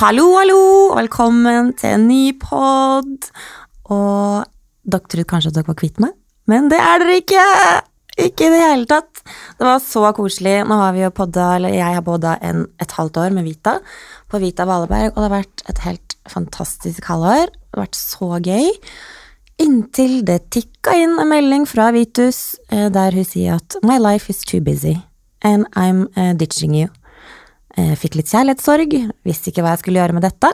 Hallo, hallo, velkommen til en ny pod. Og dere trodde kanskje at dere var kvitt meg, men det er dere ikke! Ikke i det hele tatt. Det var så koselig. Nå har vi jo podda, eller jeg har podda et halvt år med Vita på Vita Valeberg, og det har vært et helt fantastisk halvår. Det har vært så gøy. Inntil det tikka inn en melding fra Vitus eh, der hun sier at My life is too busy, and I'm uh, ditching you. Jeg fikk litt kjærlighetssorg, visste ikke hva jeg skulle gjøre med dette,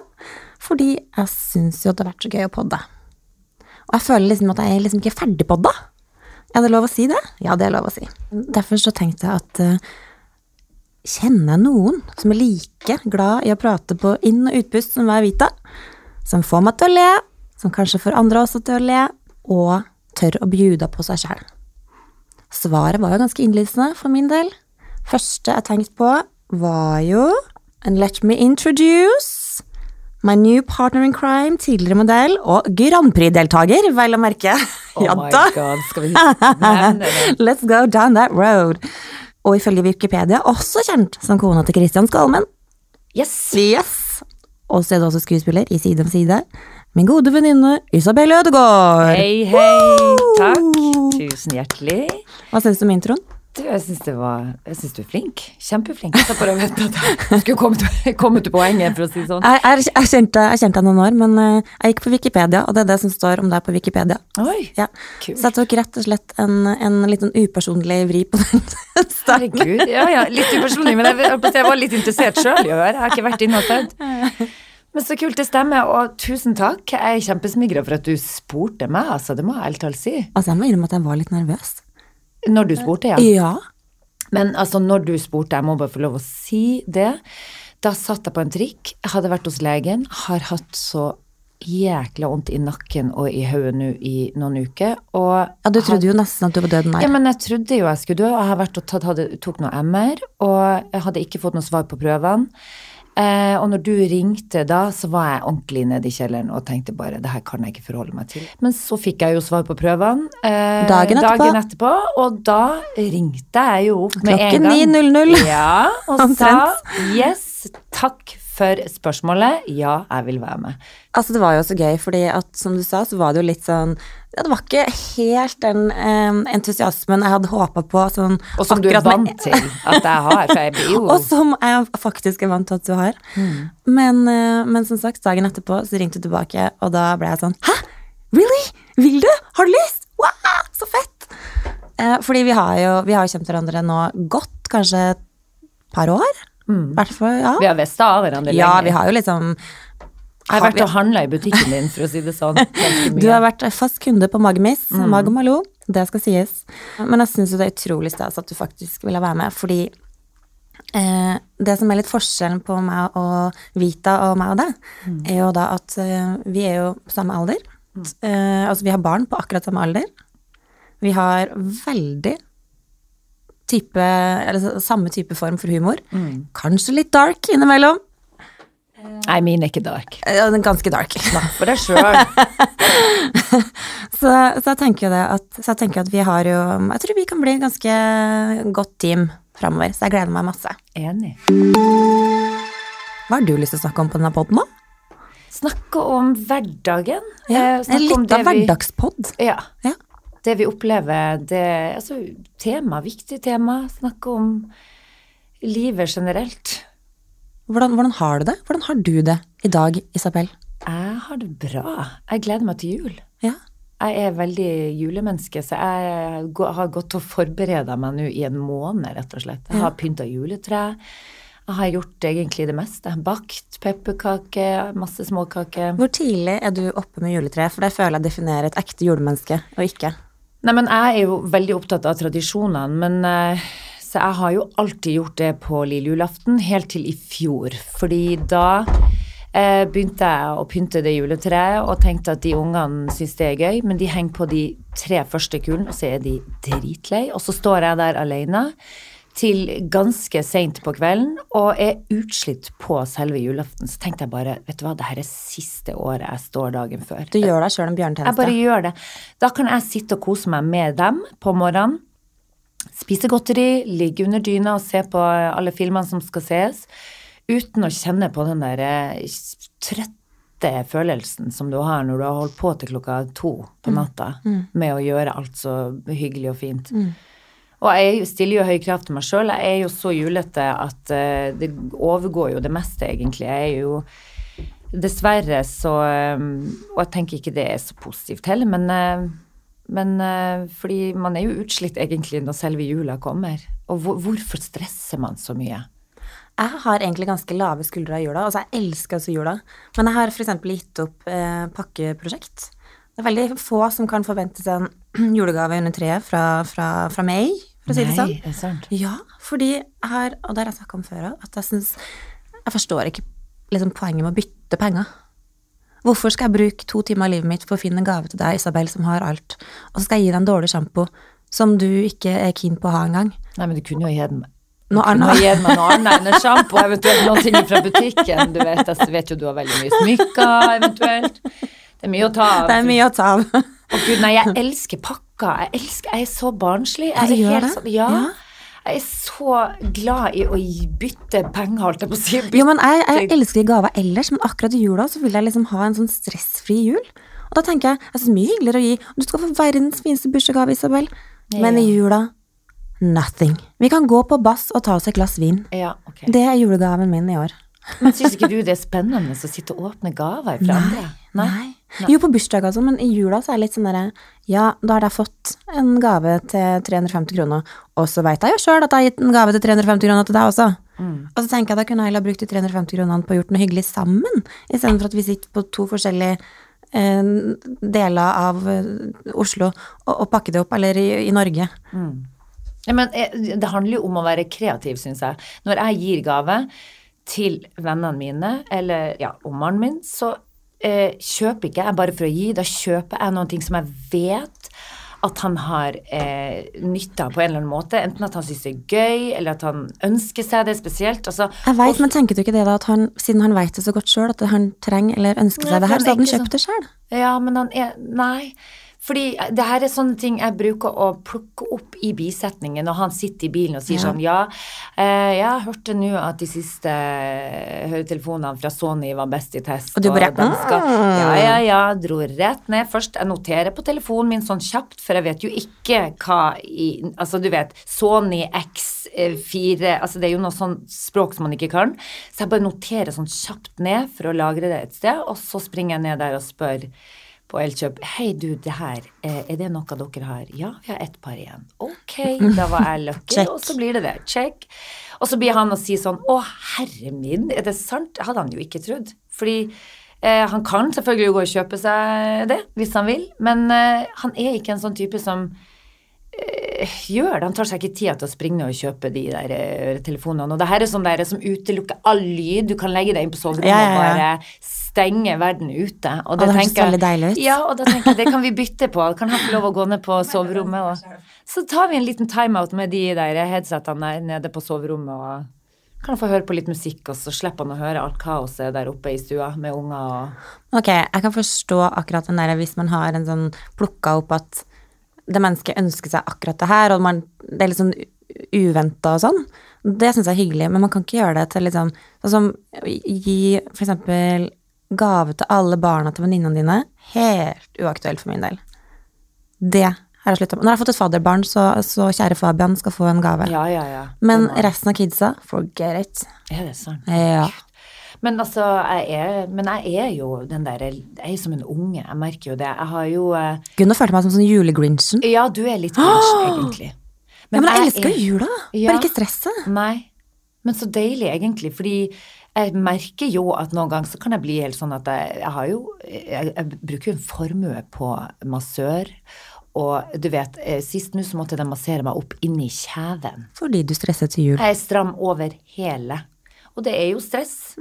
fordi jeg syns jo det har vært så gøy å podde. Og jeg føler liksom at jeg er liksom ikke ferdig podda. Er det lov å si det? Ja, det er lov å si. Derfor så tenkte jeg at uh, kjenner jeg noen som er like glad i å prate på inn- og utpust som meg, Vita, som får meg til å le, som kanskje får andre også til å le, og tør å bjuda på seg sjæl? Svaret var jo ganske innlysende for min del. Første jeg tenkte på, var jo And let me introduce my new partner in crime, tidligere modell og Grand Prix-deltaker, vel å merke. Oh ja my da! god, skal vi? Let's go down that road. Og ifølge Wikipedia også kjent som kona til Christian Skalmen. Yes! Yes! Og så er det også skuespiller i Side om side. Min gode venninne Isabel Ødegaard. Hei, hei. Takk. Tusen hjertelig. Hva syns du om introen? Du, jeg syns det var Jeg syns du er flink. Kjempeflink. Jeg bare vet at jeg skulle komme til, komme til poenget, for å si det sånn. Jeg, jeg, jeg, kjente, deg noen år, men eh, jeg gikk på Wikipedia, og det er det som står om deg på Wikipedia. Oi, Ja. kult. Så jeg tok rett og slett en, en litt sånn upersonlig vri på den starten. Herregud. Ja, ja, litt upersonlig, men jeg, jeg var litt interessert sjøl i å høre. Jeg har ikke vært inne og sett. Men så kult det stemmer, og tusen takk. Jeg er kjempesmigra for at du spurte meg, altså. Det må jeg ærlig talt si. Altså, jeg må innrømme at jeg var litt nervøs. Når du spurte, ja. Ja. Men altså, når du spurte, jeg må bare få lov å si det, da satt jeg på en trikk, hadde vært hos legen, har hatt så jækla vondt i nakken og i hodet nå i noen uker, og ja, du trodde jo nesten at du var død nær. ja, men jeg trodde jo jeg skulle dø, og jeg har vært og tatt, hadde, tok noe MR, og jeg hadde ikke fått noe svar på prøvene. Eh, og når du ringte da, så var jeg ordentlig nede i kjelleren og tenkte bare det her kan jeg ikke forholde meg til. Men så fikk jeg jo svar på prøvene eh, Dagen etterpå. dagen etterpå, og da ringte jeg jo opp med en Klokken 9.00. Ja, og sa yes, takk for spørsmålet, ja, jeg vil være med. Altså, det var jo så gøy, fordi at som du sa, så var det jo litt sånn ja, Det var ikke helt den eh, entusiasmen jeg hadde håpa på. Sånn, Og som du er vant med- til at jeg har, for jeg blir jo Og som jeg faktisk er vant til at du har. Men, eh, men som sagt, dagen etterpå så ringte du tilbake, og da ble jeg sånn Hæ? Really? Vil du? Har du lyst? Wow, så fett! Eh, fordi vi har jo vi har kjent hverandre nå godt, kanskje et par år. I hvert fall, ja. Vi har visst av hverandre lenge. Ja, vi har jo liksom Jeg har vært og handla i butikken din, for å si det sånn. Du har vært fast kunde på Magmiss, Mag og Malo. det skal sies. Men jeg syns jo det er utrolig stas at du faktisk ville være med, fordi eh, det som er litt forskjellen på meg og Vita og meg og deg, er jo da at eh, vi er jo samme alder. Eh, altså vi har barn på akkurat samme alder. Vi har veldig type, eller samme type form for humor. Kanskje litt dark innimellom. Nei, min er ikke dark. Eh, den ganske dark. Snakk for deg sjøl. Så, så jeg tenker jo det at, så jeg tenker at vi har jo Jeg tror vi kan bli et ganske godt team framover, så jeg gleder meg masse. Enig. Hva har du lyst til å snakke om på denne poden, da? Snakke om hverdagen. Ja, Eh, en snakke om liten det hverdagspod. Ja. Ja. Det vi opplever, det Altså, tema, viktig tema. Snakke om livet generelt. Hvordan, hvordan har du det? Hvordan har du det i dag, Isabel? Jeg har det bra. Jeg gleder meg til jul. Ja. Jeg er veldig julemenneske, så jeg har gått og forberedt meg nå i en måned, rett og slett. Jeg har pynta juletre. Jeg har gjort egentlig det meste. Bakt pepperkaker, masse småkaker. Hvor tidlig er du oppe med juletreet? For det føler jeg definerer et ekte julemenneske, og ikke. Nei, men jeg er jo veldig opptatt av tradisjonene, men eh, Så jeg har jo alltid gjort det på lille julaften, helt til i fjor. Fordi da eh, begynte jeg å pynte det juletreet og tenkte at de ungene syns det er gøy, men de henger på de tre første kulene, og så er de dritlei. Og så står jeg der alene til ganske seint på kvelden og er utslitt på selve julaften. Så tenkte jeg bare, vet du hva, det her er siste året jeg står dagen før. Du gjør deg sjøl en Jeg bare gjør det. Da kan jeg sitte og kose meg med dem på morgenen. Spise godteri, ligge under dyna og se på alle filmene som skal ses. uten å kjenne på den der eh, trøtte følelsen som du har når du har holdt på til klokka to på natta med å gjøre alt så hyggelig og fint. Og jeg stiller jo høye krav til meg sjøl. Jeg er jo så julete at eh, det overgår jo det meste, egentlig. Jeg er jo Dessverre så eh, Og jeg tenker ikke det er så positivt heller, men, eh, men fordi man er jo utslitt egentlig når selve jula kommer. Og hvor, hvorfor stresser man så mye? Jeg har egentlig ganske lave skuldre av jula. Altså, jeg elsker altså jula. Men jeg har f.eks. gitt opp eh, pakkeprosjekt. Det er veldig få som kan forvente seg en julegave under treet fra, fra, fra meg, for å si det sånn. Nei, er sant? Ja, fordi jeg har, og det har jeg snakka om før òg, at jeg syns Jeg forstår ikke liksom, poenget med å bytte penger. Hvorfor skal jeg bruke to timer av livet mitt for å finne en gave til deg, Isabel, som har alt, og så skal jeg gi deg en dårlig sjampo som du ikke er keen på å ha engang? Nei, men du kunne jo gitt meg Noe kunne annet. gitt meg noe annet enn en sjampo, eventuelt noen ting fra butikken. Du vet, jeg vet jo du har veldig mye smykker, eventuelt. Det er mye å ta av. Det er mye å ta av. Å gud, nei, jeg elsker pakker. Jeg elsker, jeg er så barnslig. Jeg Ja, er gjør det? Sånn, ja. Ja. Jeg er så glad i å bytte penger, holdt jeg på å si. Jo, men jeg, jeg elsker gaver ellers, men akkurat i jula så vil jeg liksom ha en sånn stressfri jul. Og da tenker jeg, jeg synes mye hyggeligere å gi Du skal få verdens fineste bursdagsgave, Isabel. Men i jula nothing. Vi kan gå på bass og ta oss et glass vin. Ja, ok. Det er julegaven min i år. Men syns ikke du det er spennende å sitte og åpne gaver fra andre? Nei. Jo, på bursdag og sånn, men i jula så er det litt sånn derre Ja, da har jeg fått en gave til 350 kroner, og så veit jeg jo sjøl at jeg har gitt en gave til 350 kroner til deg også. Og så tenker jeg da kunne jeg heller brukt de 350 kronene på å gjort noe hyggelig sammen, istedenfor at vi sitter på to forskjellige eh, deler av eh, Oslo og, og pakker det opp, eller i, i Norge. Ja, men eh, det handler jo om å være kreativ, syns jeg. Når jeg gir gave til vennene mine, eller ja, ommeren min, så eh, kjøper ikke jeg bare for å gi. Da kjøper jeg ting som jeg vet at han har eh, nytte av på en eller annen måte. Enten at han syns det er gøy, eller at han ønsker seg det spesielt. Altså, Jeg vet, men tenker du ikke det da, at han, siden han veit det så godt sjøl, at han trenger eller ønsker seg det her, så hadde han kjøpt det sjøl? Ja, men han er Nei. Fordi det her er sånne ting jeg bruker å plukke opp i bisetningen når han sitter i bilen og sier Ja. sånn Ja, eh, jeg hørte nå at de siste eh, høretelefonene fra Sony var best i test. Og du bare, og skal, «Mm». Ja, ja, ja. Dro rett ned. Først jeg noterer på telefonen min sånn kjapt, for jeg vet jo ikke hva i Altså, du vet, Sony X4 Altså, det er jo noe sånn språk som man ikke kan. Så jeg bare noterer sånn kjapt ned for å lagre det et sted, og så springer jeg ned der og spør på Elkjøp Hei, du, det her, eh, er det noe dere har? Ja, vi har ett par igjen. Ok, da var jeg lucky, og så blir det det. Check. Og så blir han og sier sånn Å, herre min, er det sant? Hadde han jo ikke trodd. Fordi eh, han kan selvfølgelig gå og kjøpe seg det hvis han vil, men eh, han er ikke en sånn type som eh, gjør det. Han tar seg ikke tida til å springe og kjøpe de der telefonene, øretelefonene. Og det her er sånn der som utelukker all lyd. Du kan legge deg inn på soverommet Ja, ja, ja. og bare stenge verden ute. Og det høres tenker høres veldig deilig ut. Ja, og da tenker jeg det kan vi bytte på. Kan han få lov å gå ned på soverommet og Så tar vi en liten timeout med de der headsetene der nede på soverommet og kan han få høre på litt musikk, og så slipper han å høre alt kaoset der oppe i stua med unger og Ok, jeg kan forstå akkurat den der hvis man har en sånn plukka opp at det mennesket ønsker seg akkurat det her, og man, det er litt sånn uventa og sånn. Det syns jeg er hyggelig, men man kan ikke gjøre det til liksom Sånn som gi for eksempel gave til alle barna til venninnene dine. Helt uaktuelt for min del. Det har jeg slutta med. Når jeg har fått et fadderbarn, så, så kjære Fabian skal få en gave. Ja, ja, ja. Men resten av kidsa, forget it. Er det sant? Ja. Men altså, jeg er, men jeg er jo den der Jeg er som en unge, jeg merker jo det. Jeg har jo uh, Gunnar følte meg som sånn julegrinchen. Ja, du er litt grinch, egentlig. ja, men jeg jeg elsker er- jo jula. Ja. Bare ikke stresset. Nei. Men så deilig, egentlig. Fordi jeg merker jo at noen ganger så kan jeg bli helt sånn at jeg, jeg har jo jeg, jeg bruker jo en formue på massør. Og du vet, eh, sist nå så måtte de massere meg opp inni kjeven. Fordi du stresset til jul. Jeg er stram over hele. Og det er jo stress.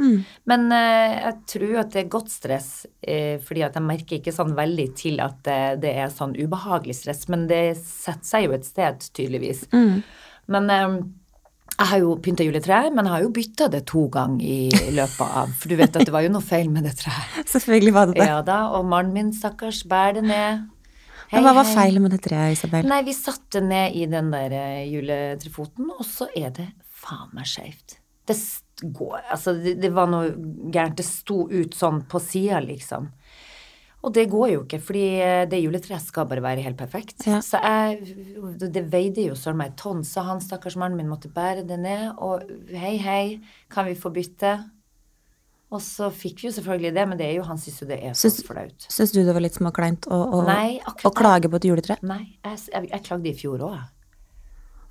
Men eh, jeg tror at det er godt stress, eh, fordi at jeg merker ikke sånn veldig til at eh, det er sånn ubehagelig stress. Men det setter seg jo et sted, tydeligvis. Men eh, jeg har jo pynta juletreet, men jeg har jo bytta det to ganger i løpet av For du vet at det var jo noe feil med det treet. Selvfølgelig var det det. Ja da, og mannen min, stakkars, bærer det ned. Hei, Men hva var feilen med det treet, Isabel? Nei, vi satte ned i den der eh, juletrefoten, og så er det faen meg skeivt. Det, går Altså, det, det var noe gærent. Det sto ut sånn på sida, liksom. Og det går jo ikke, fordi eh, det juletreet skal bare være helt perfekt. Ja. Så jeg Det veide jo søren meg et tonn, så han stakkars mannen min måtte bære det ned. Og hei, hei, kan vi få bytte? Og så fikk vi jo selvfølgelig det, men det er jo, han syns jo det er så flaut. Syns du det var litt småkleint å, å, Nei, akkurat å klage på et juletre? Nei, jeg, jeg, jeg klagde i fjor òg.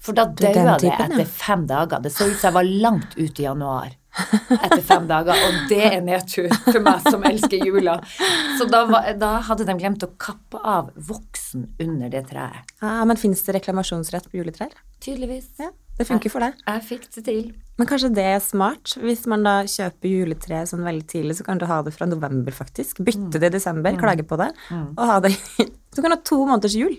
For da daua det etter fem dager. Det så ut som jeg var langt ute i januar etter fem dager, og det er nedtur for meg som elsker jula. Så da, var, da hadde de glemt å kappe av voksen under det treet. Ja, men fins det reklamasjonsrett på juletrær? Tydeligvis. Ja, det funker for deg. Jeg fikk det til. Men kanskje det er smart? Hvis man da kjøper juletre sånn veldig tidlig, så kan du ha det fra november, faktisk. Bytte det i desember, klage på det, og ha det Du kan ha to måneders jul.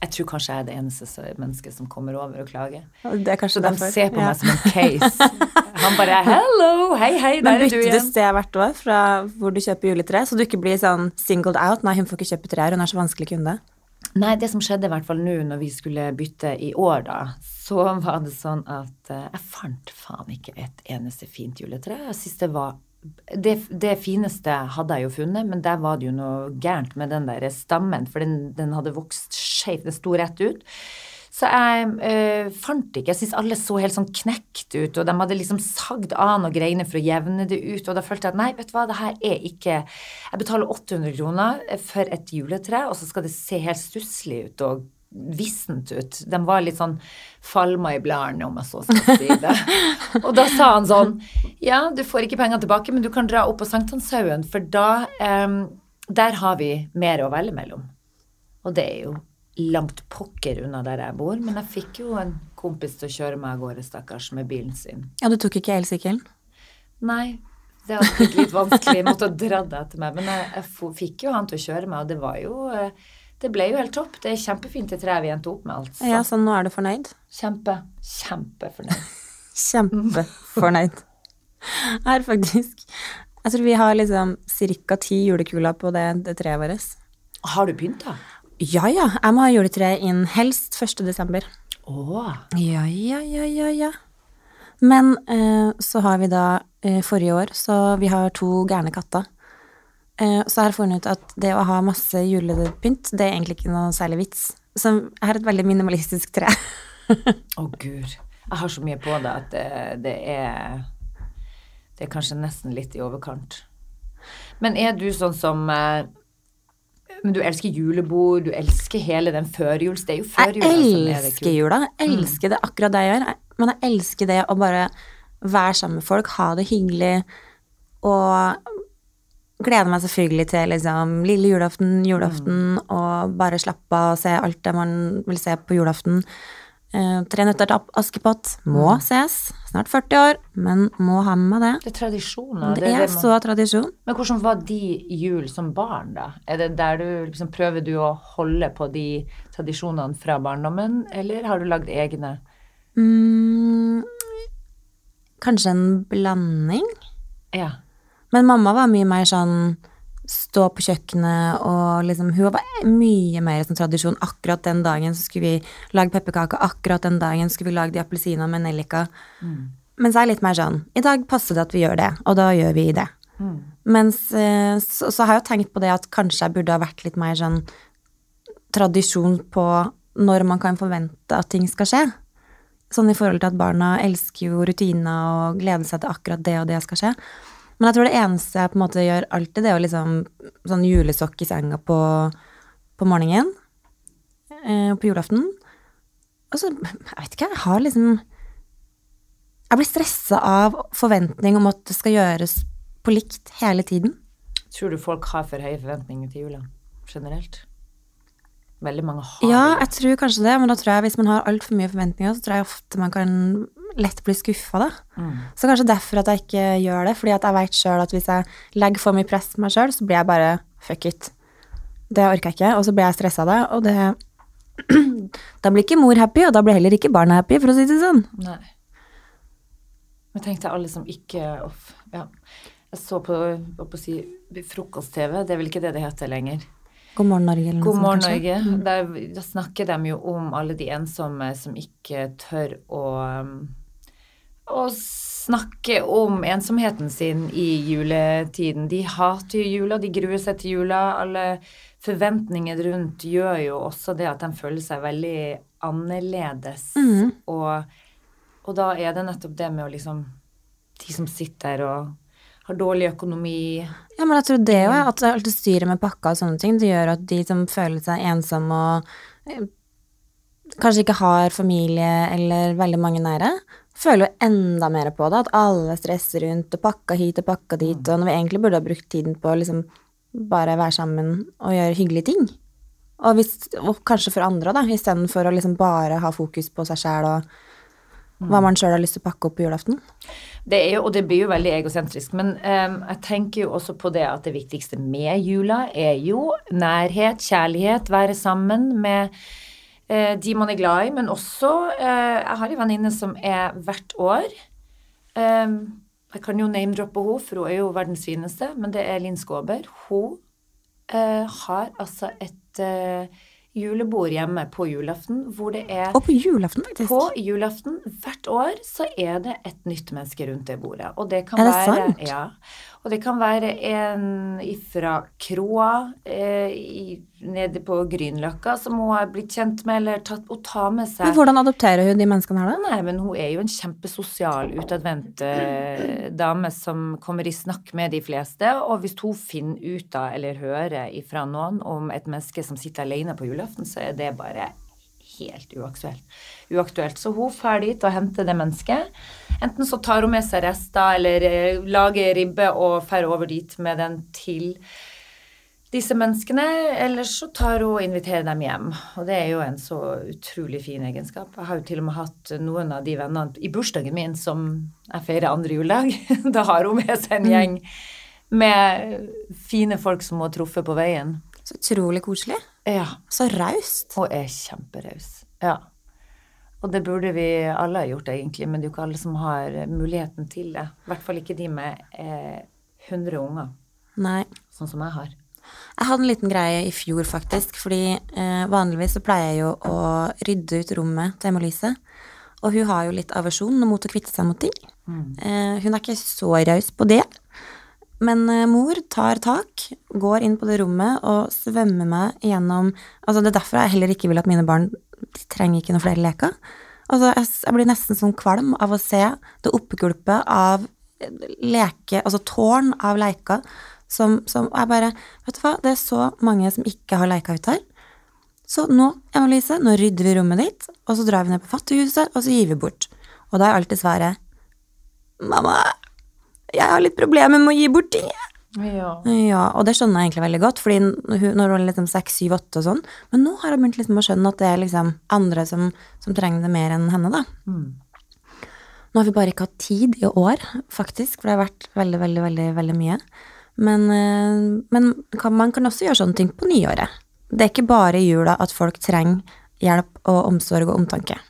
Jeg tror kanskje jeg er det eneste mennesket som kommer over og klager. Det er kanskje Så de derfor. ser på Ja. meg som en case. Han bare 'hello, hei, hei, der Men er du igjen'. Men bytter du sted hvert år fra hvor du kjøper juletre, så du ikke blir sånn singled out. Nei, hun får ikke kjøpe trær, hun er så vanskelig kunde. Nei, det som skjedde i hvert fall nå når vi skulle bytte i år, da, så var det sånn at eh, jeg fant faen ikke et eneste fint juletre. Jeg synes det var det, det fineste hadde jeg jo funnet, men der var det jo noe gærent med den der stammen, for den, den hadde vokst skjevt, den sto rett ut. Så jeg øh, fant ikke. Jeg syns alle så helt sånn knekt ut, og de hadde liksom sagd av noen greiner for å jevne det ut, og da følte jeg at nei, vet du hva, det her er ikke Jeg betaler 800 kroner for et juletre, og så skal det se helt stusslig ut og vissent ut. De var litt sånn falma i bladene, om jeg så skal si det. og da sa han sånn Ja, du får ikke penger tilbake, men du kan dra opp på Sankthanshaugen, for da um, Der har vi mer å velge mellom. Og det er jo langt pokker unna der jeg bor, men jeg fikk jo en kompis til å kjøre meg av gårde, stakkars, med bilen sin. Ja, du tok ikke elsykkelen? Nei, det hadde blitt litt vanskelig. Jeg måtte ha dratt etter meg. Men jeg, jeg fikk jo han til å kjøre meg, og det var jo eh, Det ble jo helt topp. Det er kjempefint det treet vi endte opp med, altså. Ja, så nå er du fornøyd? Kjempe, kjempefornøyd. Kjempefornøyd. Her, faktisk. Jeg tror vi har liksom ca. ti julekuler på det, det treet vårt. Har du pynta? Ja ja, jeg må ha juletre inn helst 1. desember. Å. Ja, ja, ja, ja, ja. Men eh, så har vi da eh, forrige år, så vi har to gærne katter. Eh, så har jeg funnet ut at det å ha masse julepynt, det er egentlig ikke noe særlig vits. Så jeg har et veldig minimalistisk tre. Å, gud. Jeg har så mye på det at det, det er Det er kanskje nesten litt i overkant. Men er du sånn som eh, Men du elsker julebord, du elsker hele den førjuls... Det er jo førjula som er det Jeg elsker jula. Jeg elsker det akkurat det jeg gjør. Men jeg elsker det å bare være sammen med folk, ha det hyggelig og gleder meg selvfølgelig til liksom lille julaften, julaften, og bare slappe av og se alt det man vil se på julaften. Uh, Tre nøtter til Askepott må ses. Snart 40 år, men må ha med meg det. Det er tradisjoner. Det er det man- så tradisjon. Men hvordan var de jul som barn, da? Er det der du liksom prøver du å holde på de tradisjonene fra barndommen, eller har du lagd egne? Mm, kanskje en blanding? Ja. Men mamma var mye mer sånn stå på kjøkkenet og liksom Hun var mye mer sånn tradisjon. Akkurat den dagen så skulle vi lage pepperkaker. Akkurat den dagen skulle vi lage de appelsinene med nellik. Mens jeg er litt mer sånn I dag passer det at vi gjør det, og da gjør vi det. Mens eh, så, så har jeg jo tenkt på det at kanskje jeg burde ha vært litt mer sånn tradisjon på når man kan forvente at ting skal skje. Sånn i forhold til at barna elsker jo rutiner og gleder seg til akkurat det og det skal skje. Men jeg tror det eneste jeg på en måte gjør alltid, det er å liksom sånn julesokk i senga på, på morgenen. Eh, på julaften. Og så, jeg vet ikke, jeg har liksom Jeg blir stressa av forventning om at det skal gjøres på likt hele tiden. Tror du folk har for høye forventninger til jula generelt? Veldig mange har Ja, jeg tror kanskje det, men da tror jeg hvis man har altfor mye forventninger, så tror jeg ofte man kan lett bli skuffa, da. Mm. Så kanskje derfor at jeg ikke gjør det, fordi at jeg vet sjøl at hvis jeg legger for mye press på meg sjøl, så blir jeg bare fuck it. Det orker jeg ikke, og så blir jeg stressa av det, og det Da blir ikke mor happy, og da blir heller ikke barna happy, for å si det sånn. Nei. Men tenk deg alle som ikke off, ja. Jeg så på, på si, frokost-TV, det er vel ikke det det heter lenger. God morgen, Norge, God morgen. Norge. Der, da snakker de jo om alle de ensomme som ikke tør å um, å snakke om ensomheten sin i juletiden. De hater jo jula, de gruer seg til jula. Alle forventninger rundt gjør jo også det at de føler seg veldig annerledes. Mm. Og, og da er det nettopp det med å liksom De som sitter og har dårlig økonomi Ja, men jeg tror det er at alt det styret med pakka og sånne ting, det gjør at de som føler seg ensomme og eh, kanskje ikke har familie eller veldig mange nære, føler jo enda mer på det. At alle stresser rundt og pakka hit og pakka dit, og når vi egentlig burde ha brukt tiden på å liksom bare være sammen og gjøre hyggelige ting. Og, hvis, og kanskje for andre, da, istedenfor å liksom bare ha fokus på seg sjæl og hva man sjøl har lyst til å pakke opp på julaften. Det er jo, og det blir jo veldig egosentrisk, men um, jeg tenker jo også på det at det viktigste med jula er jo nærhet, kjærlighet, være sammen med eh, de man er glad i, men også eh, Jeg har en venninne som er hvert år eh, Jeg kan jo name-droppe henne, for hun er jo verdens fineste, men det er Linn Skåber. Hun eh, har altså et eh, julebord hjemme på julaften hvor det er Og på julaften, faktisk. på julaften hvert år så er det et nytt menneske rundt det bordet. Og det kan Er det være sant? Ja. Og det kan være en fra kroa eh, i, nede på Grünerløkka som hun har blitt kjent med, eller tatt, og tar med seg Men hvordan adopterer hun de menneskene her, da? Nei, men hun er jo en kjempesosial, utadvendt eh, dame som kommer i snakk med de fleste. Og hvis hun finner ut av eller hører ifra noen om et menneske som sitter alene på julaften, så er det bare helt uaktuelt. uaktuelt. Så hun drar dit og henter det mennesket. Enten så tar hun med seg rester eller eh, lager ribbe og drar over dit med den til disse menneskene, eller så tar hun og inviterer dem hjem. Og det er jo en så utrolig fin egenskap. Jeg har jo til og med hatt noen av de vennene i bursdagen min som jeg feirer andre juledag. Da har hun med seg en gjeng med fine folk som hun har truffet på veien. Så utrolig koselig. Ja. Så raust. Og er kjemperaus. Ja. Og det burde vi alle ha gjort, egentlig, men det er jo ikke alle som har muligheten til det. I hvert fall ikke de med eh, 100 unger, Nei. sånn som jeg har. Jeg hadde en liten greie i fjor, faktisk, fordi eh, vanligvis så pleier jeg jo å rydde ut rommet til Emma-Lise. Og hun har jo litt aversjon mot å kvitte seg mot ting. Eh, hun er ikke så raus på det. Men eh, mor tar tak, går inn på det rommet og svømmer meg gjennom Altså, det er derfor jeg heller ikke vil at mine barn de trenger ikke noen flere leker. Altså, jeg, blir nesten sånn kvalm av å se det oppgulpet av leke, altså tårn av leker som, som jeg bare Vet du hva, det er så mange som ikke har leker ut her. Så nå, Emma-Lise, nå rydder vi rommet ditt, og så drar vi ned på Fattighuset, og så gir vi bort. Og da er alltid svaret Mamma, jeg har litt problemer med å gi bort ting. jeg». Ja. Ja, og det skjønner jeg egentlig veldig godt, fordi når hun er liksom seks, syv, åtte og sånn, men nå har hun begynt liksom å skjønne at det er liksom andre som, som trenger det mer enn henne, da. Nå har vi bare ikke hatt tid i år, faktisk, for det har vært veldig, veldig, veldig, veldig mye. Men, eh, men kan, man kan også gjøre sånne ting på nyåret. Det er ikke bare i jula at folk trenger hjelp og omsorg og omtanke.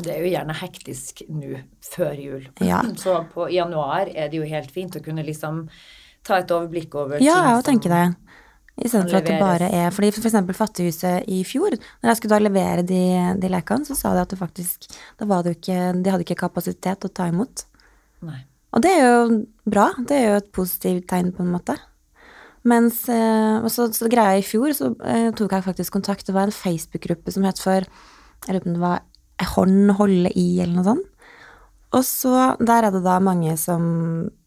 Det er jo gjerne hektisk nå før jul. Ja. Så på januar er det jo helt fint å kunne liksom ta et overblikk over Ja, ting jeg òg som- tenker det. Istedenfor at det bare er Fordi for eksempel Fattighuset i fjor, når jeg skulle da levere de, de lekene, så sa de at det faktisk Da var det jo ikke De hadde ikke kapasitet til å ta imot. Nei. Og det er jo bra. Det er jo et positivt tegn, på en måte. Mens eh, og så, så greia i fjor, så eh, tok jeg faktisk kontakt. Det var en Facebook-gruppe som het for Jeg lurer på om det var «En hånd holde i, eller noe sånt. Og så der er det da mange som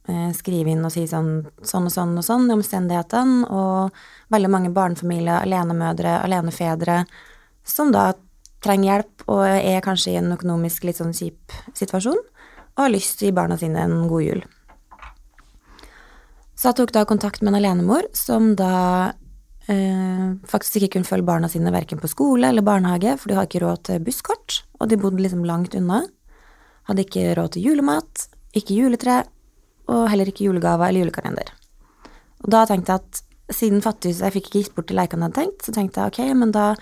eh, skriver inn og sier sånn, sånn og sånn og sånn i omstendighetene, og veldig mange barnefamilier, alenemødre, alenefedre, som da trenger hjelp og er kanskje i en økonomisk litt sånn kjip situasjon, og har lyst til å gi barna sine en god jul. Så jeg tok da kontakt med en alenemor som da faktisk ikke kunne følge barna sine verken på skole eller barnehage, for de hadde ikke råd til busskort, og de bodde liksom langt unna. Hadde ikke råd til julemat, ikke juletre, og heller ikke julegaver eller julekalender. Og da tenkte jeg at siden Fattighuset jeg fikk ikke gitt bort de lekene jeg hadde tenkt, så tenkte jeg ok, men da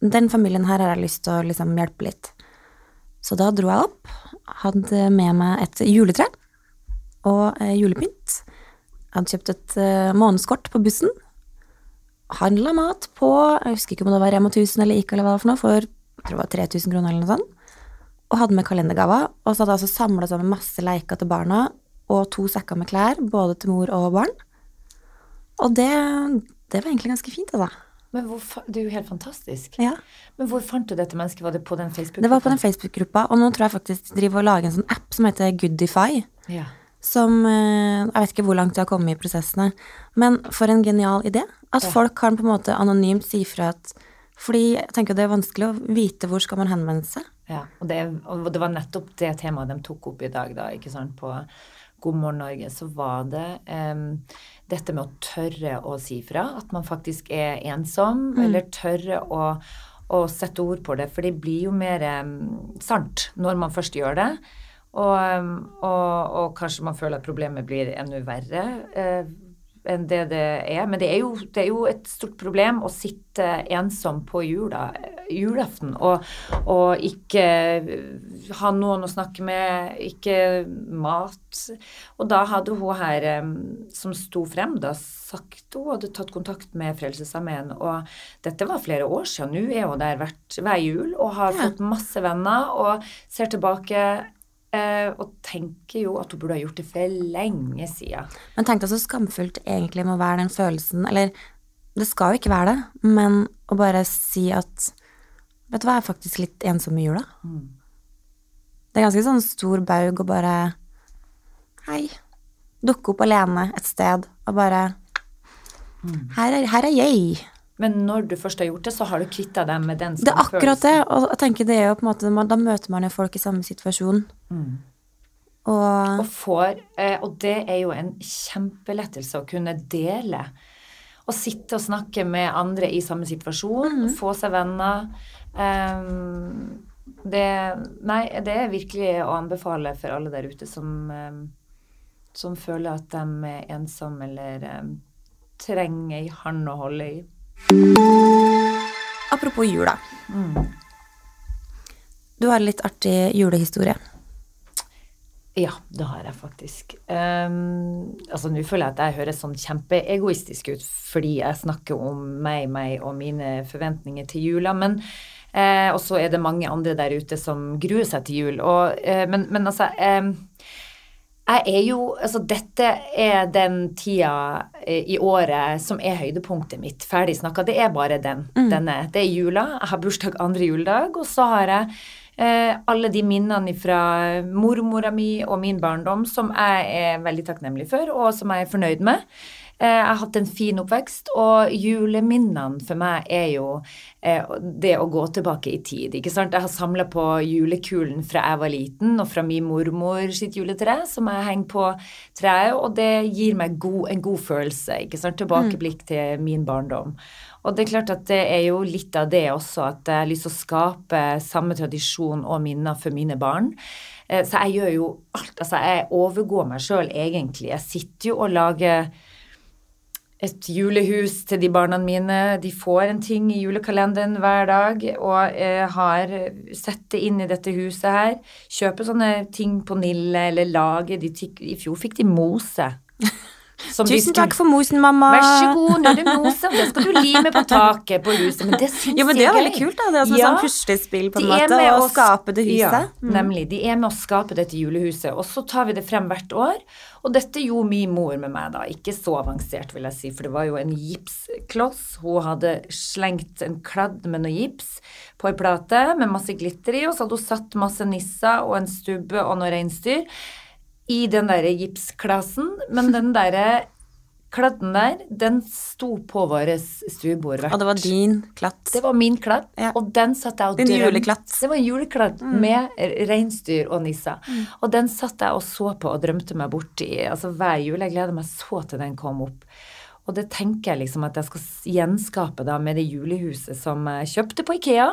Den familien her har jeg lyst til å liksom hjelpe litt. Så da dro jeg opp, hadde med meg et juletre og eh, julepynt. Jeg hadde kjøpt et eh, månedskort på bussen. Handla mat på Jeg husker ikke om det var Rema 1000 eller Ica eller hva det var for noe, for jeg tror det var 3000 kroner eller noe sånt. og hadde med kalendergaver. Og så hadde jeg altså samla sammen masse leker til barna og to sekker med klær, både til mor og barn. Og det, det var egentlig ganske fint, altså. Men hvor, det er jo helt fantastisk. Ja. Men hvor fant du dette mennesket? Var det på den Facebook-gruppen? Det var på den Facebook-gruppa, og nå tror jeg faktisk driver og lager en sånn app som heter Goodify. Ja. Som eh, Jeg vet ikke hvor langt de har kommet i prosessene, men for en genial idé. At Ja. folk kan på en måte anonymt si fra at Fordi jeg tenker det er vanskelig å vite hvor skal man henvende seg. Ja, og det, og det var nettopp det temaet de tok opp i dag, da, ikke sant, på God morgen Norge. Så var det um, dette med å tørre å si fra, at man faktisk er ensom, eller tørre å, og sette ord på det, for det blir jo mer um, sant når man først gjør det. Og, og, og kanskje man føler at problemet blir enda verre. eh, enn det det er. Men det er, jo, det er jo et stort problem å sitte ensom på jula, julaften og, og ikke ha noen å snakke med, ikke mat. Og da hadde hun her eh, som sto frem, da sagt hun hadde tatt kontakt med Frelsesarmeen. Og dette var flere år siden. Nå er hun der hvert, hver jul og har Ja. fått masse venner og ser tilbake. Eh, og tenker jo at hun burde ha gjort det for lenge siden. Men tenk deg så skamfullt egentlig må være den følelsen Eller det skal jo ikke være det, men å bare si at Vet du hva, jeg er faktisk litt ensom i jula. Det er ganske sånn stor baug å bare Hei. Dukke opp alene et sted og bare her er, her er jeg. Men når du først har gjort det, så har du kvitta deg med den Det er akkurat det. Og jeg tenker det er jo på en måte, Da møter man jo folk i samme situasjon. Og Og får eh, Og det er jo en kjempelettelse å kunne dele. Å sitte og snakke med andre i samme situasjon, få seg venner. Um, det Nei, det er virkelig å anbefale for alle der ute som ehm, som føler at de er ensomme eller um, trenger ei hånd å holde i. apropos jula. Du har en litt artig julehistorie. Ja, det har jeg faktisk. Um, altså, Nå føler jeg at jeg høres sånn kjempeegoistisk ut fordi jeg snakker om meg, meg og mine forventninger til jula. Men eh, Og så er det mange andre der ute som gruer seg til jul. Og, eh, men, men altså ehm, jeg er jo Altså, dette er den tida eh, i året som er høydepunktet mitt. Ferdig snakka. Det er bare den. Denne. Det er jula. Jeg har bursdag andre juledag, og så har jeg eh, alle de minnene fra mormora mi og min barndom som jeg er veldig takknemlig for, og som jeg er fornøyd med. Eh, Jeg har hatt en fin oppvekst, og juleminnene for meg er jo eh, det å gå tilbake i tid. ikke sant? Jeg har samla på julekulen fra jeg var liten, og fra min mormor sitt juletre, som jeg henger på treet, og det gir meg god, en god følelse. ikke sant? Tilbakeblikk til min barndom. Og det er klart at det er jo litt av det også, at jeg har lyst til å skape samme tradisjon og minner for mine barn. Eh, Så jeg gjør jo alt. Altså, jeg overgår meg sjøl egentlig. Jeg sitter jo og lager et julehus til de barna mine. De får en ting i julekalenderen hver dag, og eh, har sett det inn i dette huset her. Kjøper sånne ting på Nille, eller tik- I fjor fikk de mose. Som Tusen takk for mosen, mamma. Vær så god, nå er det mose, og det skal du lime på taket på huset. Men det syns Jo, men det er veldig kult, da. Det er som et Ja. sånn puslespill, på en er måte, å skape det huset. Mm. Ja, nemlig. De er med å skape dette julehuset. Og så tar vi det frem hvert år. Og dette gjorde min mor med meg, da. Ikke så avansert, vil jeg si, for det var jo en gipskloss. Hun hadde slengt en kladd med noe gips på ei plate med masse glitter i, og så hadde hun satt masse nisser og en stubbe og noe reinsdyr i den derre gipsklassen. Men den derre kladden der, den sto på vår stuebordvert. Og det var din klatt. det var min klatt, Ja. og den satt jeg og Din juleklatt. Det var en julekladd med reinsdyr og nisser. Og den satt jeg og så på og drømte meg bort i altså hver jul. Jeg gleder meg så til den kom opp. Og det tenker jeg liksom at jeg skal gjenskape da med det julehuset som jeg kjøpte på Ikea.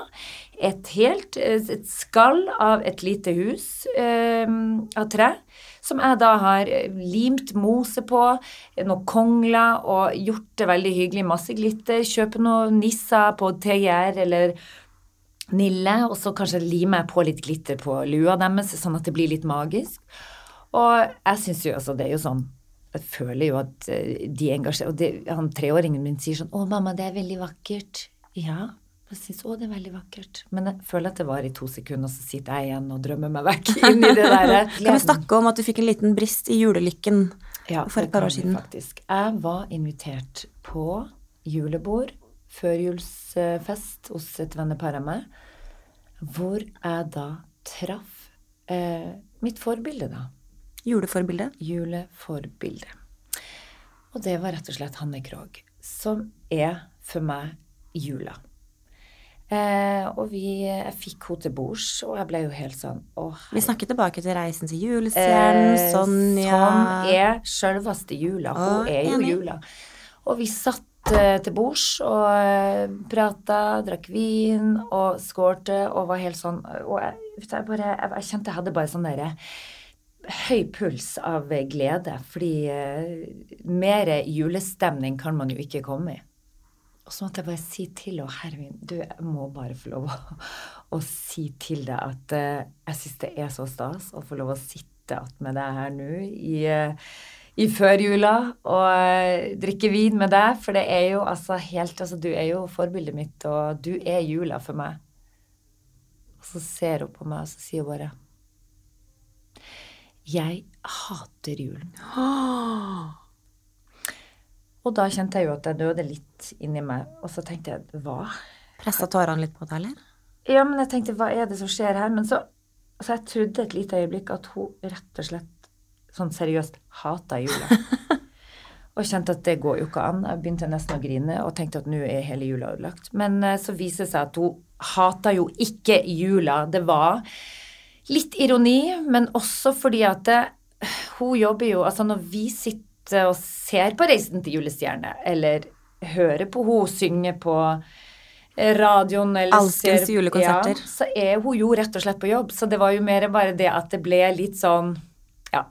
Et helt eh, et skall av et lite hus eh, av tre, som jeg da har eh, limt mose på, noe kongler og gjort det veldig hyggelig. Masse glitter. Kjøpe noen nisser på TGR eller Nille, og så kanskje limer jeg på litt glitter på lua deres, sånn at det blir litt magisk. Og jeg syns jo altså, det er jo sånn Jeg føler jo at eh, de engasjerer Og det, han treåringen min sier sånn 'Å, mamma, det er veldig vakkert'. Ja, Jeg syns òg det er veldig vakkert. Men jeg føler at det var i to sekunder, og så sitter jeg igjen og drømmer meg vekk inn i det der. Kan vi snakke om at du fikk en liten brist i julelykken Ja, for et par år siden? Faktisk. Jeg var invitert på julebord, førjulsfest hos et vennepar av meg, hvor jeg da traff eh, mitt forbilde, da. Juleforbilde? Juleforbilde. Og det var rett og slett Hanne Krogh, som er for meg jula. Eh, og vi, jeg fikk henne til bords, og jeg ble jo helt sånn Å, Vi snakker tilbake til Reisen til julestjernen, Eh, Sonja Som er sjølveste jula. Hun Å, er jo enig. jula. Og vi satt eh, til bords og eh, prata, drakk vin og skålte og var helt sånn Og jeg, jeg bare jeg, jeg kjente jeg hadde bare sånn derre høy puls av glede, fordi uh, mer julestemning kan man jo ikke komme i. Og så måtte jeg bare si til henne, herre min, du, jeg må bare få lov å, å si til deg at uh, jeg syns det er så stas å få lov å sitte attmed deg her nå i, uh, i førjula og uh, drikke vin med deg, for det er jo altså helt Altså, du er jo forbildet mitt, og du er jula for meg. Og så ser hun på meg, og så sier hun bare Jeg hater julen. Og da kjente jeg jo at jeg døde litt inni meg, og så tenkte jeg hva? Pressa tårene litt på deg, eller? Ja, men jeg tenkte hva er det som skjer her? Men så, så jeg trodde et lite øyeblikk at hun rett og slett sånn seriøst hata jula. og kjente at det går jo ikke an. Jeg begynte nesten å grine og tenkte at nå er hele jula ødelagt. Men eh, så viser det seg at hun hata jo ikke jula. Det var litt ironi, men også fordi at det, hun jobber jo Altså når vi sitter og ser på Reisen til julestjerne, eller hører på hun synge på radioen eller Alskens ser- julekonserter. Ja, så er hun jo rett og slett på jobb. Så det var jo mer bare det at det ble litt sånn Ja.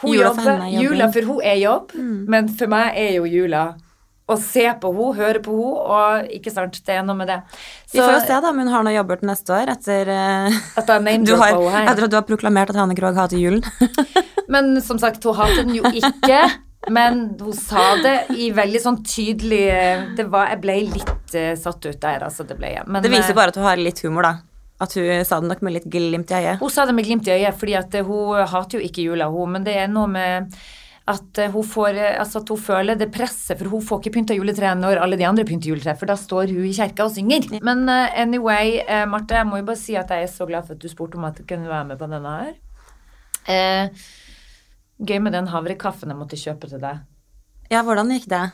Hun Jula for jobber, er jula for hun er jobb, Mm. men for meg er jo jula å se på henne, høre på henne, og ikke sant, det er noe med det. Vi får jo se da om hun har noe jobber til neste år etter, eh, At du har, etter at du har proklamert at Hanne Krogh hater julen. Men som sagt, hun hater den jo ikke. Men hun sa det i veldig sånn tydelig det var, Jeg ble litt uh, satt ut der, altså. Det ble jeg. Men Det viser eh, bare at hun har litt humor, da. At hun sa det nok med litt glimt i øyet. Hun sa det med glimt i øyet, fordi at eh, hun hater jo ikke jula, hun. Men det er noe med at eh, hun får eh, Altså at hun føler det presset, for hun får ikke pynta juletre når alle de andre pynter juletre, for da står hun i kjerka og synger. Men eh, anyway, eh, Marte, jeg må jo bare si at jeg er så glad for at du spurte om at du kunne være med på denne her. Eh, gøy med den havrekaffen jeg måtte kjøpe til deg. Ja, hvordan gikk det?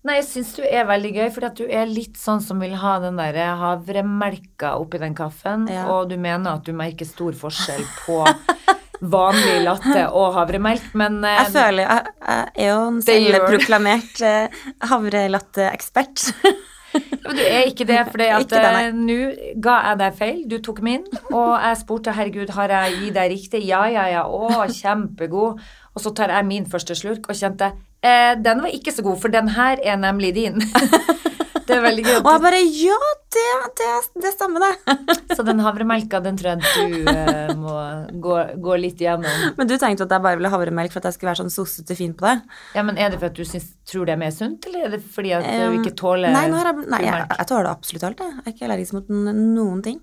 Nei, jeg syns du er veldig gøy, fordi at du er litt sånn som vil ha den der havremelka oppi den kaffen, Ja. og du mener at du merker stor forskjell på vanlig latte og havremelk, men eh, Jeg føler jeg, jeg er jo en selvproklamert uh, havrelatteekspert. men du er ikke det, for eh, nå ga jeg deg feil, du tok min, og jeg spurte herregud, har jeg gitt deg riktig? Ja, ja, ja, å, kjempegod. Og så tar jeg min første slurk og kjente eh, den var ikke så god, for den her er nemlig din. det er veldig gøy. Og jeg bare Ja, det, det, det stemmer, det. Så den havremelka, den tror jeg du eh, må gå, gå litt igjennom. Men du tenkte at jeg bare ville ha havremelk for at jeg skulle være sånn sossete fin på det? Ja, men Er det for at du syns, tror det er mer sunt, eller er det fordi at du Um, ikke tåler Nei, jeg, nei jeg, jeg tåler absolutt alt, jeg. Jeg er ikke allergisk mot noen ting.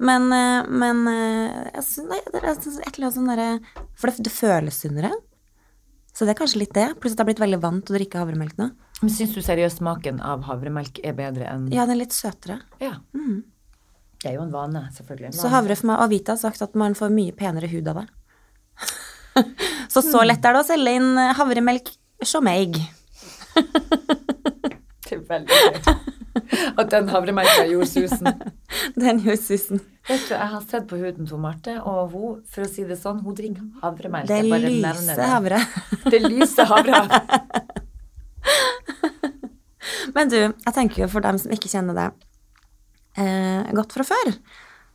Men, eh, men eh, jeg syns et eller annet sånn derre For det, det føles sunnere. Så det er kanskje litt det. Pluss at jeg har blitt veldig vant til å drikke havremelk nå. Men syns du seriøst smaken av havremelk er bedre enn Ja, den er litt søtere. Ja. Det er jo en vane, selvfølgelig. En Så vane. havre for meg, og Vita har sagt at man får mye penere hud av det. så så lett er det å selge inn havremelk som egg. Det er veldig gøy. At den havremelka gjorde susen. Den gjorde susen. Vet du, Jeg har sett på huden til Marte, og hun for å si det sånn, hun drikker havremelk. Det lyser er lyse havre. Det lyse havre. Men du, jeg tenker jo for dem som ikke kjenner det eh, godt fra før,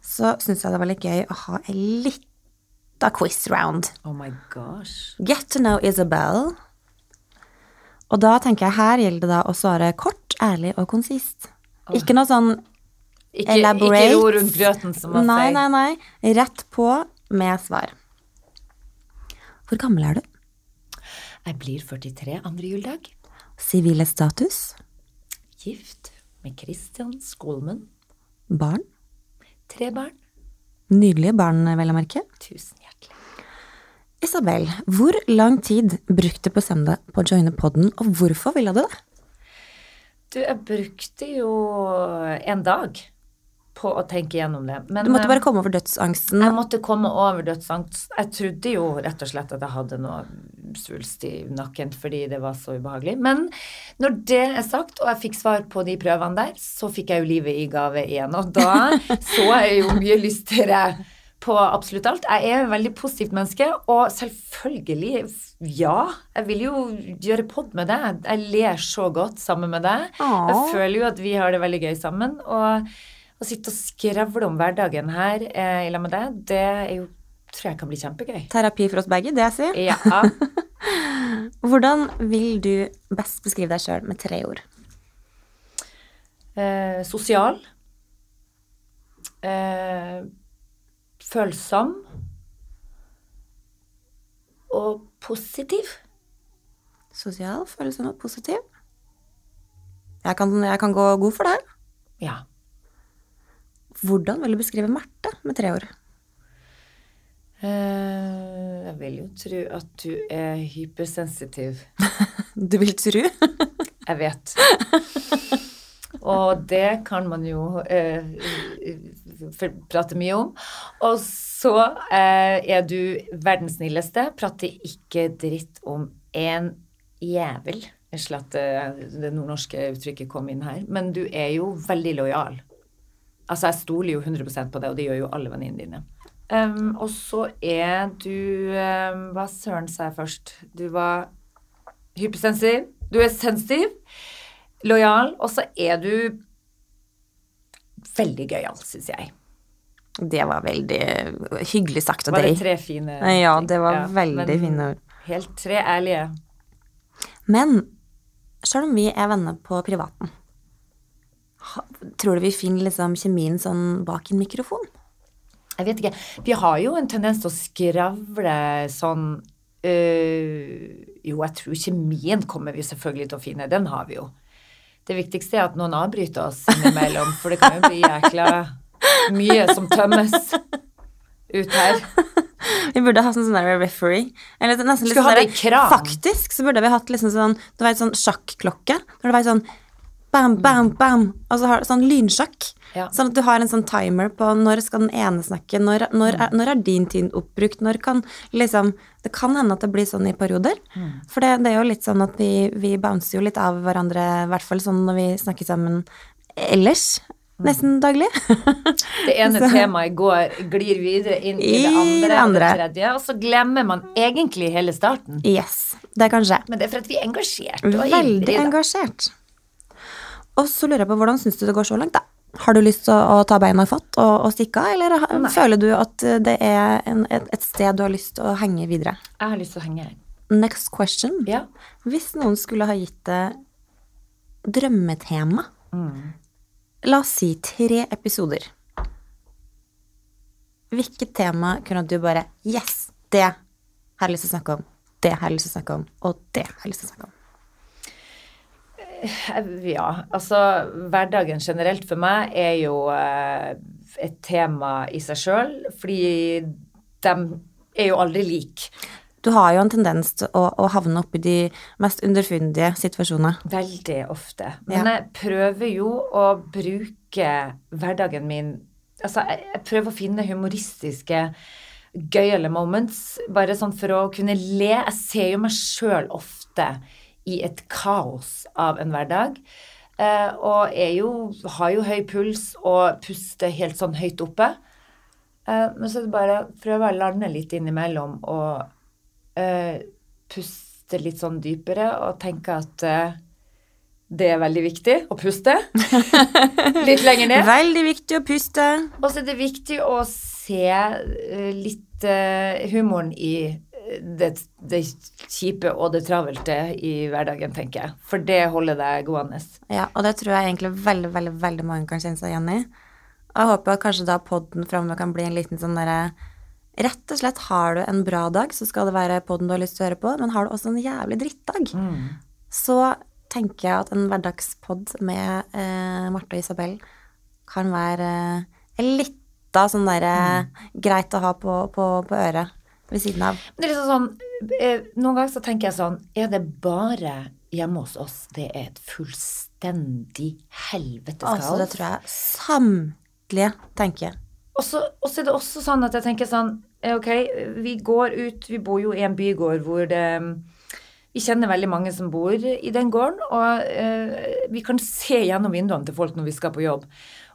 så syns jeg det var litt gøy å ha en lita quiz round. Oh my gosh. Get to know Isabel. Og da tenker jeg her gjelder det da å svare kort, ærlig og konsist. Ikke noe sånn Ikke, Elaborate. ikke ro rundt grøten, som man Nei, sier. nei, nei. Rett på med svar. Hvor gammel er du? Jeg blir 43 andre juledag. Sivile status? Gift med Christian Skolmen. Barn. Tre barn. Nydelige barn, vel å merke. Tusen hjertelig. Isabel, hvor lang tid brukte du på søndag på å joine podden, og hvorfor ville du det? Du, jeg brukte jo en dag på å tenke gjennom det. Men Du måtte eh, bare komme over dødsangsten. Jeg måtte komme over dødsangst. Jeg trodde jo rett og slett at jeg hadde noe svulst i nakken fordi det var så ubehagelig. Men når det er sagt, og jeg fikk svar på de prøvene der, så fikk jeg jo livet i gave igjen. Og da så jeg jo mye lystigere på absolutt alt. Jeg er et veldig positivt menneske, og selvfølgelig, ja, jeg vil jo gjøre pod med deg. Jeg ler så godt sammen med deg. Jeg føler jo at vi har det veldig gøy sammen. og å sitte og skrevle om hverdagen her eh, i lag med deg, det er jo, tror jeg kan bli kjempegøy. Terapi for oss begge, det jeg sier. Ja. Hvordan vil du best beskrive deg sjøl med tre ord? Eh, sosial. Eh, følsom. Og positiv. Sosial, følsom og positiv. Jeg kan, jeg kan gå god for det. Ja. Hvordan vil du beskrive Marte med tre ord? Eh, jeg vil jo tro at du er hypersensitiv. Du vil tro? Jeg vet. Og det kan man jo eh, prate mye om. Og så eh, er du verdens snilleste. Prater ikke dritt om en jævel. Unnskyld at det nordnorske uttrykket kom inn her. Men du er jo veldig lojal. Altså, jeg stoler jo 100% på det, og det gjør jo alle venninnene dine. Um, og så er du um, Hva søren sa jeg først? Du var hypersensitiv. Du er sensitiv, lojal, og så er du veldig gøyal, syns jeg. Det var veldig hyggelig sagt av Var det deg. tre fine Ja, det var Ja, veldig fine ord. Helt tre ærlige. Men sjøl om vi er venner på privaten, tror du vi finner liksom kjemien sånn bak en mikrofon? Jeg vet ikke. Vi har jo en tendens til å skravle sånn øh, Jo, jeg tror kjemien kommer vi selvfølgelig til å finne. Den har vi jo. Det viktigste er at noen avbryter oss innimellom, for det kan jo bli jækla mye som tømmes ut her. Vi burde ha sånn sånn der referee. Eller nesten litt sånn der-. Faktisk så burde vi hatt liksom sånn Du vet sånn sjakklokke. Når det var sånn bam, bam, bam, og så har du sånn lynsjakk. Ja. Sånn at du har en sånn timer på når skal den ene snakke, når, når, er, når er din tid oppbrukt, når kan liksom Det kan hende at det blir sånn i perioder. For det, det er jo litt sånn at vi, vi bouncer jo litt av hverandre, i hvert fall sånn når vi snakker sammen ellers. Nesten daglig. Det ene temaet går, glir videre inn i det andre, det og andre. det tredje, og så glemmer man egentlig hele starten. yes. Det kan skje. Men det er for at vi er engasjert og Veldig ivrige. da. engasjert. Og så lurer jeg på, hvordan syns du det går så langt, da? Har du lyst til å, ta beina i fatt og, og stikke av, eller ha- Nei. føler du at det er en, et, et sted du har lyst til å henge videre? Jeg har lyst til å henge. Next question. Ja. Hvis noen skulle ha gitt deg drømmetema, Mm. la oss si tre episoder, hvilket tema kunne du bare Yes, det har jeg lyst til å snakke om, det har jeg lyst til å snakke om, og det har jeg lyst til å snakke om. Ja, altså hverdagen generelt for meg er jo eh, et tema i seg sjøl, fordi de er jo aldri like. Du har jo en tendens til å, å havne oppi de mest underfundige situasjonene. Veldig ofte. Men Ja. jeg prøver jo å bruke hverdagen min Altså, jeg prøver å finne humoristiske, gøyale moments, bare sånn for å kunne le. Jeg ser jo meg sjøl ofte i et kaos av en hverdag. Eh, og er jo, har jo høy puls og puster helt sånn høyt oppe. Eh, men så er det bare å prøve å lande litt innimellom og eh, puste litt sånn dypere og tenke at det er veldig viktig å puste. litt lenger ned. Veldig viktig å puste. Og så er det viktig å se litt humoren i det, det kjipe og det travelte i hverdagen, tenker jeg. For det holder deg gående. Ja, og det tror jeg egentlig veldig, veldig, veldig mange kan kjenne seg igjen i. Og jeg håper at kanskje da podden framover kan bli en liten sånn derre Rett og slett har du en bra dag, så skal det være podden du har lyst til å høre på, men har du også en jævlig drittdag, så tenker jeg at en hverdagspod med eh, Marte og Isabel kan være eh, litt av sånn derre greit å ha på, på, på øret ved siden av. Men det er liksom sånn, eh, Noen ganger så tenker jeg sånn Er det bare hjemme hos oss det er et fullstendig helvetes kaos? Altså, det tror jeg samtlige tenker. Og så og så er det også sånn at jeg tenker sånn eh, Ok, vi går ut Vi bor jo i en bygård hvor det Vi kjenner veldig mange som bor i den gården, og eh, vi kan se gjennom vinduene til folk når vi skal på jobb.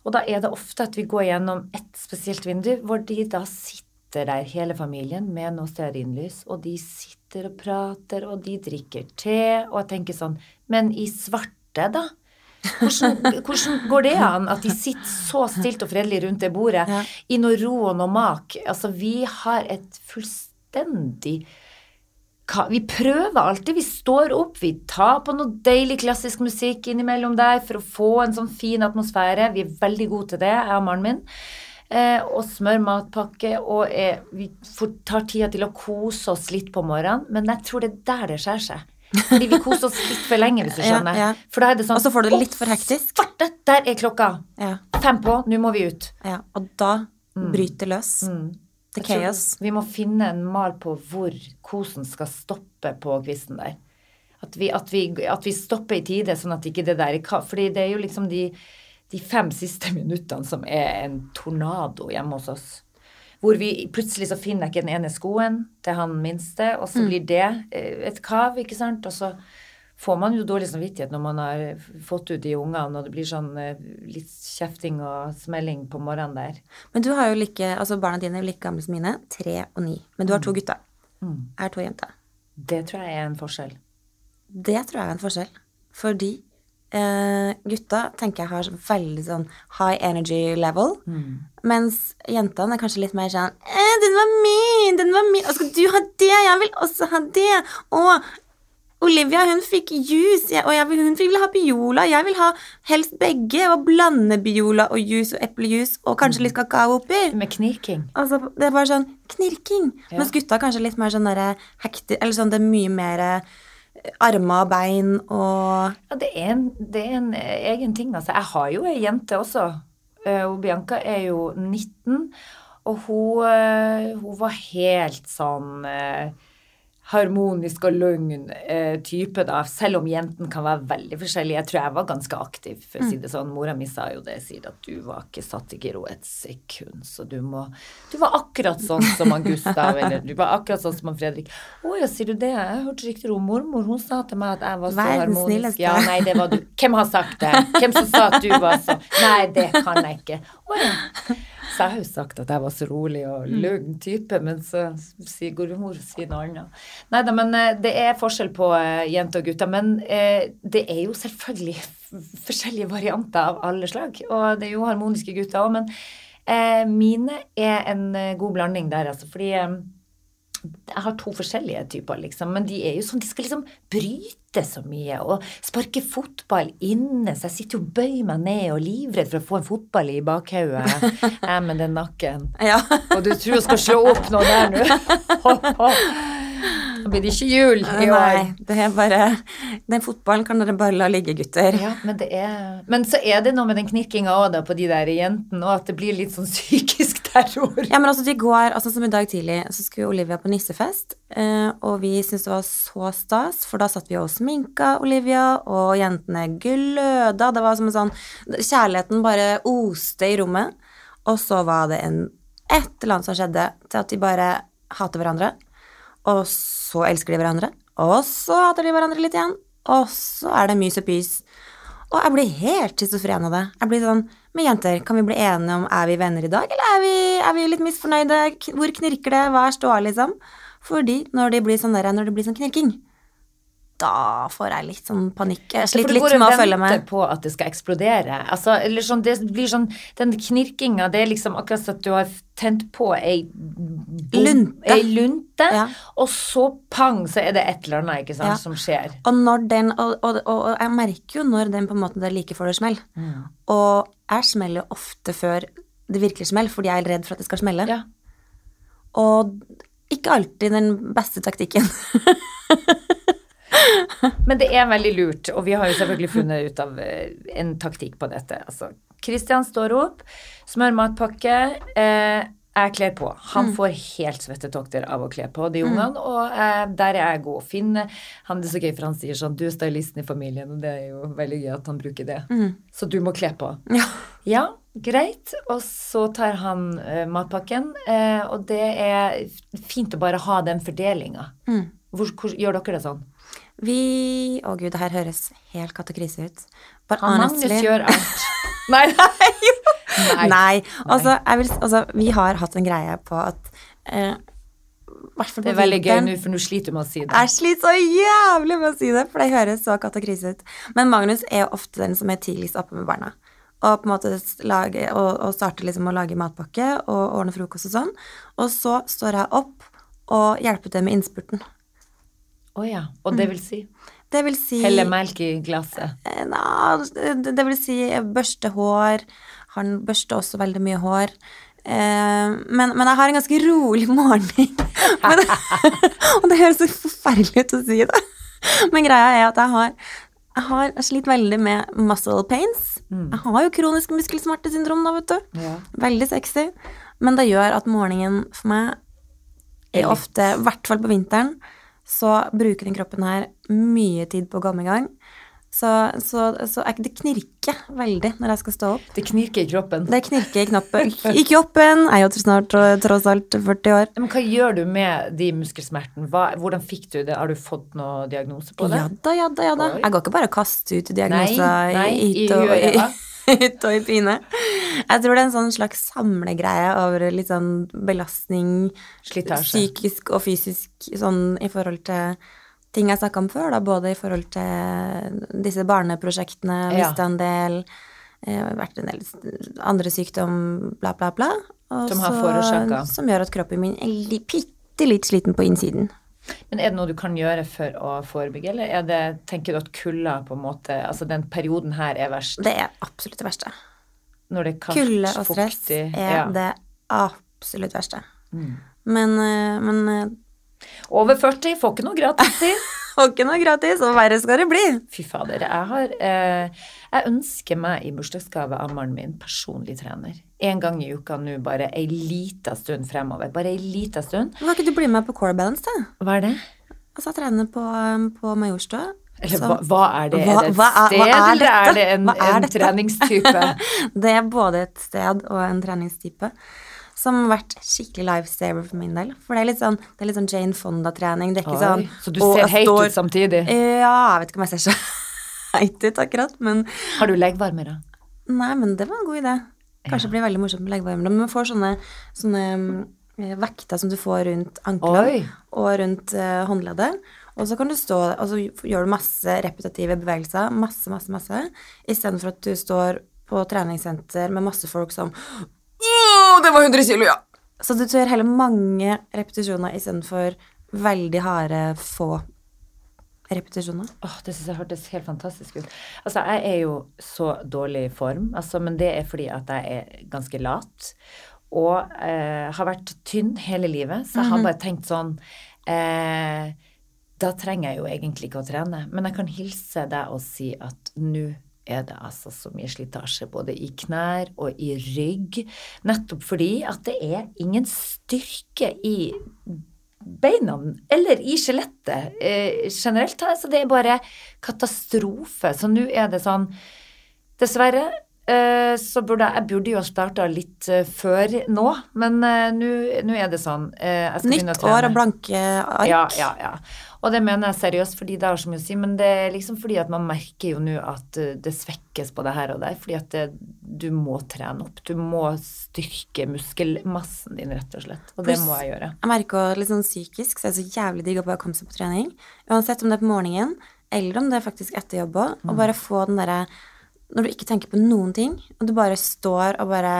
Og da er det ofte at vi går gjennom et spesielt vindu, hvor de da sitter der, hele familien, med noe stearinlys, og de sitter og prater, og de drikker te, og jeg tenker sånn Men i svarte, da? Hvordan, hvordan går det an at de sitter så stilt og fredelig rundt det bordet Ja. i noe ro og noe mak? Altså, vi har et fullstendig vi prøver alltid. Vi står opp, vi tar på noe deilig klassisk musikk innimellom der for å få en sånn fin atmosfære. Vi er veldig gode til det, jeg og mannen min. Eh, og smør matpakke, og eh, vi får, tar tida til å kose oss litt på morgenen. Men jeg tror det er der det skjærer seg. Fordi vi koser oss litt for lenge, hvis du skjønner. ja. For da er det sånn Og så får du det litt for hektisk». Svarte! Der er klokka! Ja, Fem på, nå må vi ut. ja. Og da bryter løs. The Jeg chaos. Vi må finne en mal på hvor kosen skal stoppe på kvisten der. At vi, at vi, at vi stopper i tide, sånn at ikke det der er Fordi det er jo liksom de, de fem siste minuttene som er en tornado hjemme hos oss. Hvor vi plutselig så finner jeg ikke den ene skoen til han minste, og så blir det eh, et kav, ikke sant. Og så får man jo dårlig samvittighet når man har fått ut de ungene, og det blir sånn eh, litt kjefting og smelling på morgenen der. Men du har jo like, altså barna dine er like gamle som mine, tre og ni. Men du har to gutter. Mm. Er to jenter. Det tror jeg er en forskjell. Det tror jeg er en forskjell. Fordi eh, gutta tenker jeg har veldig sånn high energy level. Mens jentene er kanskje litt mer sånn eh, 'Den var min! Den var min! Og skal du ha det? Jeg vil også ha det!' Og Olivia, hun fikk juice, og jeg, hun vil ha Biola. Jeg vil ha helst begge, og blande Biola og juice og eplejus, og kanskje litt kakao oppi. Med knirking. Altså, det er bare sånn knirking. Ja. Mens gutta er kanskje litt mer sånn derre hekti... Eller sånn, det er mye mer armer og bein og Ja, det er en, det er en eh, egen ting. Altså, jeg har jo ei jente også. Eh, og Bianca er jo 19, og hun, eh, hun var helt sånn eh, harmonisk og lugn eh, type, da. Selv om jenten kan være veldig forskjellig. Jeg tror jeg var ganske aktiv, for å si det sånn. Mora mi sa jo det, sier at du var ikke satt i giro et sekund, så du må Du var akkurat sånn som han Gustav, eller du var akkurat sånn som han Fredrik. Å ja, sier du det? Jeg hørte rykter om mormor. Hun sa til meg at jeg var så Verdens harmonisk. snilleste. Ja, nei, det var du. Hvem har sagt det? Hvem som sa at du var så Nei, det kan jeg ikke. Å ja. Så jeg har jo sagt at jeg var så rolig og lugn type, men så sier går mor sier noe annet. Nei da, men eh, det er forskjell på eh, jenter og gutter. Men eh, det er jo selvfølgelig forskjellige varianter av alle slag. Og det er jo harmoniske gutter òg, men mine er en god blanding der, altså. Fordi jeg har to forskjellige typer, liksom, men de er jo sånn, de skal liksom bryte så mye og sparke fotball inne, så jeg sitter jo og bøyer meg ned og livredd for å få en fotball i bakhodet, jeg med den nakken. Ja. Og du tror jeg skal slå opp noe der nå? Blir det ikke jul i år. Nei, det er bare Den fotballen kan dere bare la ligge, gutter. Ja, men, det er, men så er det noe med den knirkinga òg, da, på de der jentene, og at det blir litt sånn psykisk terror. Ja, men altså, de går, altså som i dag tidlig, så skulle Olivia på nissefest, eh, og vi syntes det var så stas, for da satt vi og sminka Olivia, og jentene gløda. Det var som en sånn Kjærligheten bare oste i rommet. Og så var det en, et eller annet som skjedde til at de bare hater hverandre. Og så elsker de hverandre. Og så hater de hverandre litt igjen. Og så er det mys og pys. Og jeg blir helt schizofren av det. Jeg blir sånn Men jenter, kan vi bli enige om er vi venner i dag, eller er vi, er vi litt misfornøyde? Hvor knirker det? Hva er ståa, liksom? Fordi når det blir sånn der, når det blir sånn knirking, da får jeg litt sånn panikk. Jeg sliter litt med å følge venter med. på at det skal eksplodere. Altså, eller sånn, det blir sånn, Den knirkinga, det er liksom akkurat som at du har tent på ei bom- Lunte. Ei lunte, Ja. og så pang, så er det et eller annet ikke sant, Ja. som skjer. Og når den og, og, og, og jeg merker jo når den på en måte det er like før det smell. Mm. Og jeg smeller ofte før det virkelig smell, fordi jeg er redd for at det skal smelle. Ja. Og ikke alltid den beste taktikken. Men det er veldig lurt, og vi har jo selvfølgelig funnet ut av eh, en taktikk på dette. Altså, Kristian står opp, smør matpakke. Eh, jeg kler på. Han får helt svettetokter av å kle på de ungene, og eh, der er jeg god. Finn han Det er så gøy, for han sier sånn Du er stylisten i familien, og det er jo veldig gøy at han bruker det. Så du må kle på. Ja. Ja, greit. Og så tar han eh, matpakken, eh, og det er fint å bare ha den fordelinga. Hvor, gjør dere det sånn? Vi Å gud, det her høres helt kattekrise ut. But Han Magnus honestly gjør alt. Nei, nei. Nei. Altså, jeg vil, altså, vi har hatt en greie på at eh, fall Det er veldig gøy nå, for nå sliter du med å si det. Jeg sliter så jævlig med å si det, for det høres så kattekrise ut. Men Magnus er jo ofte den som er tidligst oppe med barna. Og på en måte lage, og, og starter liksom å lage matpakke og ordne frokost og sånn. Og så står jeg opp og hjelper til med innspurten. Å ja. Og det vil si Det vil si helle melk i glasset. Eh, det det vil si børste hår. Han børster også veldig mye hår. Uh, men, men jeg har en ganske rolig morgen. og det høres så forferdelig ut å si det. Men greia er at jeg har jeg har slitt veldig med muscle pains. Jeg har jo kronisk muskelsmertesyndrom, da, vet du. Ja. Veldig sexy. Men det gjør at morgenen for meg Er er ofte, i hvert fall på vinteren, så bruker den kroppen her mye tid på å komme i gang. Så, så, så det knirker veldig når jeg skal stå opp. Det knirker i kroppen. Det knirker i knoppen. I kroppen. Jeg er jo snart tross alt 40 år. Men hva gjør du med de muskelsmertene? Hvordan fikk du det? Har du fått noen diagnose på det? Ja da, ja da, ja da. Jeg går ikke bare og kaster ut diagnoser Nei, nei, i og i, hytt og i pine. Jeg tror det er en sånn slags samlegreie over litt sånn belastning Slitasje. psykisk og fysisk sånn i forhold til ting jeg snakka om før, da, både i forhold til disse barneprosjektene, Ja. en del, eh, vært en del andre sykdom, bla, bla, bla. Som har så- Som gjør at kroppen min er bitte litt sliten på innsiden. Men er det noe du kan gjøre for å forebygge, eller er det, tenker du at kulda på en måte Altså den perioden her er verst? Det er absolutt det verste. Når det er kaldt, Kulde og stress fuktig er ja. Mm. det absolutt verste. Men, eh, men eh, Over 40, får ikke noe gratis i. får ikke noe gratis, og verre skal det bli. Fy fader. Jeg har eh, Jeg ønsker meg i bursdagsgave av mannen min personlig trener. En gang i uka nå, bare ei lita stund fremover. Bare ei lita stund. Kan ikke du bli med på Core Balance, da? Hva er det? Altså, jeg trener på, um, på Majorstua. Eller hva, hva er det? Hva- er det et sted, hva er eller er det en, er en treningstype? Det er både et sted og en treningstype som har vært skikkelig lifesaver for min del. For det er litt sånn, det er litt sånn Jane Fonda-trening. Det er ikke Oi, sånn så du ser heit ut samtidig? Ja, jeg vet ikke om jeg ser så heit ut akkurat, men Har du leggvarmere? Nei, men det var en god idé. Kanskje det blir veldig morsomt med leggvarme. Men man får sånne, sånne eh, vekter som du får rundt ankelen og rundt uh, håndleddet. Og så kan du stå og så gjør du masse repetitive bevegelser, masse, masse, masse, istedenfor at du står på treningssenter med masse folk som Å, det var 100 kilo, ja! Så du gjør heller mange repetisjoner istedenfor veldig harde, få repetisjoner. Åh, det synes jeg hørtes helt fantastisk ut. Altså, jeg er jo så dårlig i form, altså, men det er fordi at jeg er ganske lat. Og eh, har vært tynn hele livet, så jeg har bare tenkt sånn eh, Da trenger jeg jo egentlig ikke å trene. Men jeg kan hilse deg og si at nå er det altså så mye slitasje både i knær og i rygg. Nettopp fordi at det er ingen styrke i beina eller i skjelettet eh, generelt. Så det er bare katastrofe. Så nå er det sånn Dessverre så burde jeg, jeg burde jo ha starta litt eh, før nå, men eh, nå er det sånn. Eh, jeg skal å Nytt år og blanke ark. Ja, ja, ja. Og det mener jeg seriøst, fordi det har så mye å si. Men det er liksom fordi at man merker jo nå at eh, det svekkes på det her og der. Fordi at det, du må trene opp. Du må styrke muskelmassen din, rett og slett. Og det Pluss- må jeg gjøre. Jeg merker litt sånn psykisk, så er det så jævlig digg å bare komme seg på trening. Uansett om det er på morgenen, eller om det er faktisk etter jobb òg. Og bare få den derre Når du ikke tenker på noen ting, og du bare står og bare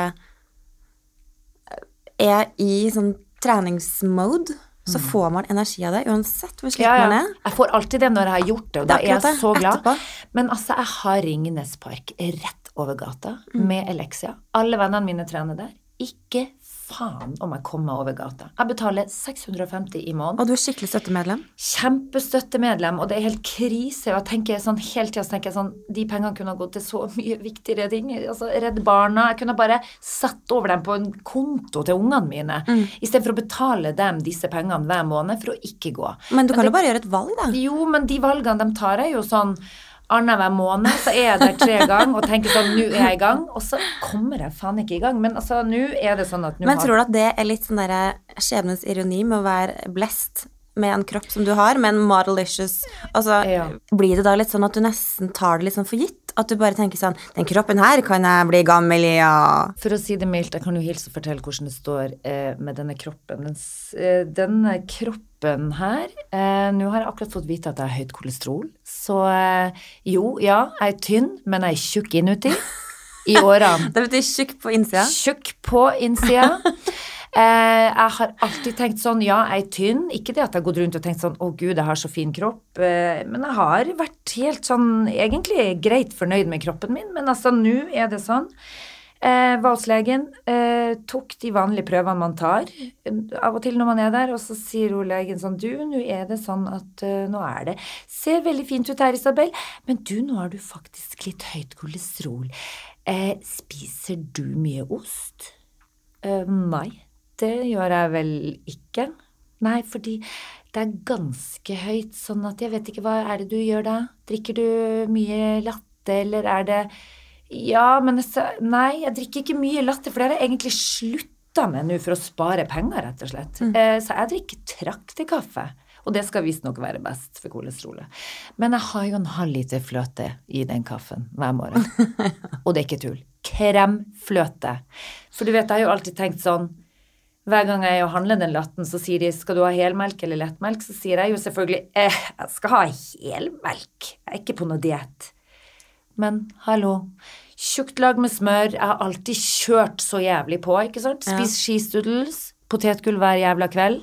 er i sånn treningsmode, så får man energi av det, uansett hvor Ja, ja. man er. Jeg får alltid det når jeg har gjort det, og da er jeg så glad. Etterpå. Men altså, jeg har Ringnes Park rett over gata Mm. med Elexia. Alle vennene mine trener der. ikke faen om jeg kommer meg over gata. Jeg betaler 650 i måneden. Og du er skikkelig støttemedlem. Kjempestøttemedlem, og det er helt krise. Og jeg tenker sånn, hele tida tenker jeg sånn De pengene kunne gått til så mye viktigere ting. Altså Redd Barna. Jeg kunne bare satt over dem på en konto til ungene mine. Mm. Istedenfor å betale dem disse pengene hver måned for å ikke gå. Men du kan jo bare gjøre et valg, da. Jo, men de valgene de tar jeg jo sånn annenhver måned så er jeg der tre ganger og tenker sånn Nå er jeg i gang. Og så kommer jeg faen ikke i gang. Men altså, nå er det sånn at nå Men tror du at det er litt sånn derre skjebnens ironi med å være blest med en kropp som du har, med en modelicious Altså, ja. blir det da litt sånn at du nesten tar det litt sånn for gitt? At du bare tenker sånn Den kroppen her kan jeg bli gammel i, ja. For å si det mildt, jeg kan jo hilse og fortelle hvordan det står eh, med denne kroppen. Den, eh, denne kroppen her eh, Nå har jeg akkurat fått vite at jeg har høyt kolesterol. Så eh, jo, ja, jeg er tynn, men jeg er tjukk inuti. I årene. det betyr tjukk på innsida? Tjukk på innsida. Eh, jeg har alltid tenkt sånn, ja, jeg er tynn. Ikke det at jeg har gått rundt og tenkt sånn, å gud, jeg har så fin kropp. Eh, men jeg har vært helt sånn egentlig greit fornøyd med kroppen min. Men altså, nå er det sånn. Eh, valslegen eh, tok de vanlige prøvene man tar eh, av og til når man er der, og så sier hun legen sånn Du, nå er det sånn at uh, nå er det Ser veldig fint ut her, Isabel, men du, nå har du faktisk litt høyt kolesterol. Eh, spiser du mye ost? nei. Det gjør jeg vel ikke. Nei, fordi det er ganske høyt, sånn at jeg vet ikke hva er det du gjør da? Drikker du mye latte, eller er det Ja, men Nei, jeg drikker ikke mye latte, for det har jeg egentlig slutta med nå for å spare penger, rett og slett. Mm. Eh, så jeg drikker traktekaffe. Og det skal visstnok være best for kolesterolet. Men jeg har jo en halv liter fløte i den kaffen hver morgen. Og det er ikke tull. Kremfløte. For du vet, jeg har jo alltid tenkt sånn hver gang jeg handler den latten, så sier de 'skal du ha helmelk eller lettmelk', så sier jeg jo selvfølgelig eh, 'jeg skal ha helmelk', jeg er ikke på noe diett. Men hallo, tjukt lag med smør, jeg har alltid kjørt så jævlig på, ikke sant? Spis ja. skistudels, potetgull hver jævla kveld.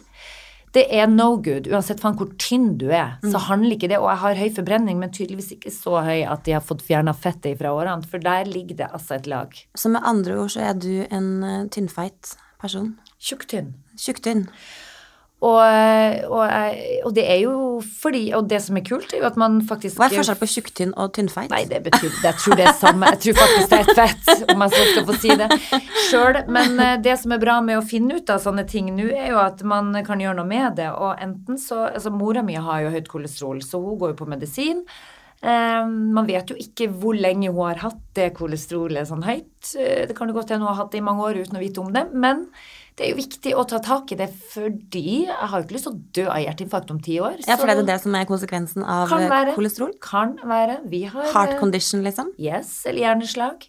Det er no good, uansett faen hvor tynn du er, mm. så handler ikke det. Og jeg har høy forbrenning, men tydeligvis ikke så høy at de har fått fjerna fettet fra årene, for der ligger det altså et lag. Så med andre ord så er du en uh, tynnfeit person? Tjukktynn. Tjukktynn. Og, og, og, det er jo fordi Og det som er kult, er jo at man faktisk Hva er forskjellen på tjukktynn og tynnfeit? Nei, det betyr Jeg tror det er samme. Jeg tror faktisk det er et fett, om jeg så skal få si det sjøl. Men eh, det som er bra med å finne ut av sånne ting nå, er jo at man kan gjøre noe med det. Og enten så Altså, mora mi har jo høyt kolesterol, så hun går jo på medisin. Um, man vet jo ikke hvor lenge hun har hatt det kolesterolet sånn høyt. Det kan jo godt hende hun har hatt det i mange år uten å vite om det. Men det er jo viktig å ta tak i det fordi jeg har jo ikke lyst til å dø av hjerteinfarkt om ti år. Ja, For det er det som er konsekvensen av kan være, kolesterol? Kan være. Vi har Heart condition, liksom? Yes, eller hjerneslag.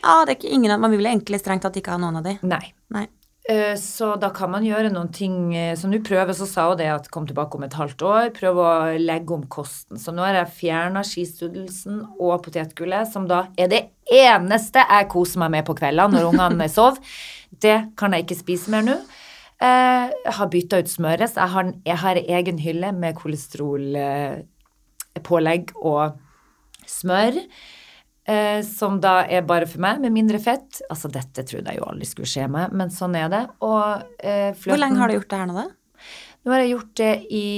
Ja, det er ikke ingen av Man vil egentlig strengt tatt ikke ha noen av de. Nei. Nei. Eh, så da kan man gjøre noen ting som du prøver, så sa hun det at kom tilbake om et halvt år. Prøv å legge om kosten. Så nå har jeg fjerna skistudelsen og potetgullet, som da er det eneste jeg koser meg med på kveldene når ungene sover. Det kan jeg ikke spise mer nå. Eh, jeg har bytta ut smøret, så jeg har, jeg har egen hylle med kolesterolpålegg og smør. Eh, som da er bare for meg, med mindre fett. Altså, dette trodde jeg jo aldri skulle skje meg, men sånn er det. Og eh, Hvor lenge har du gjort det her nå, da? Nå har jeg gjort det i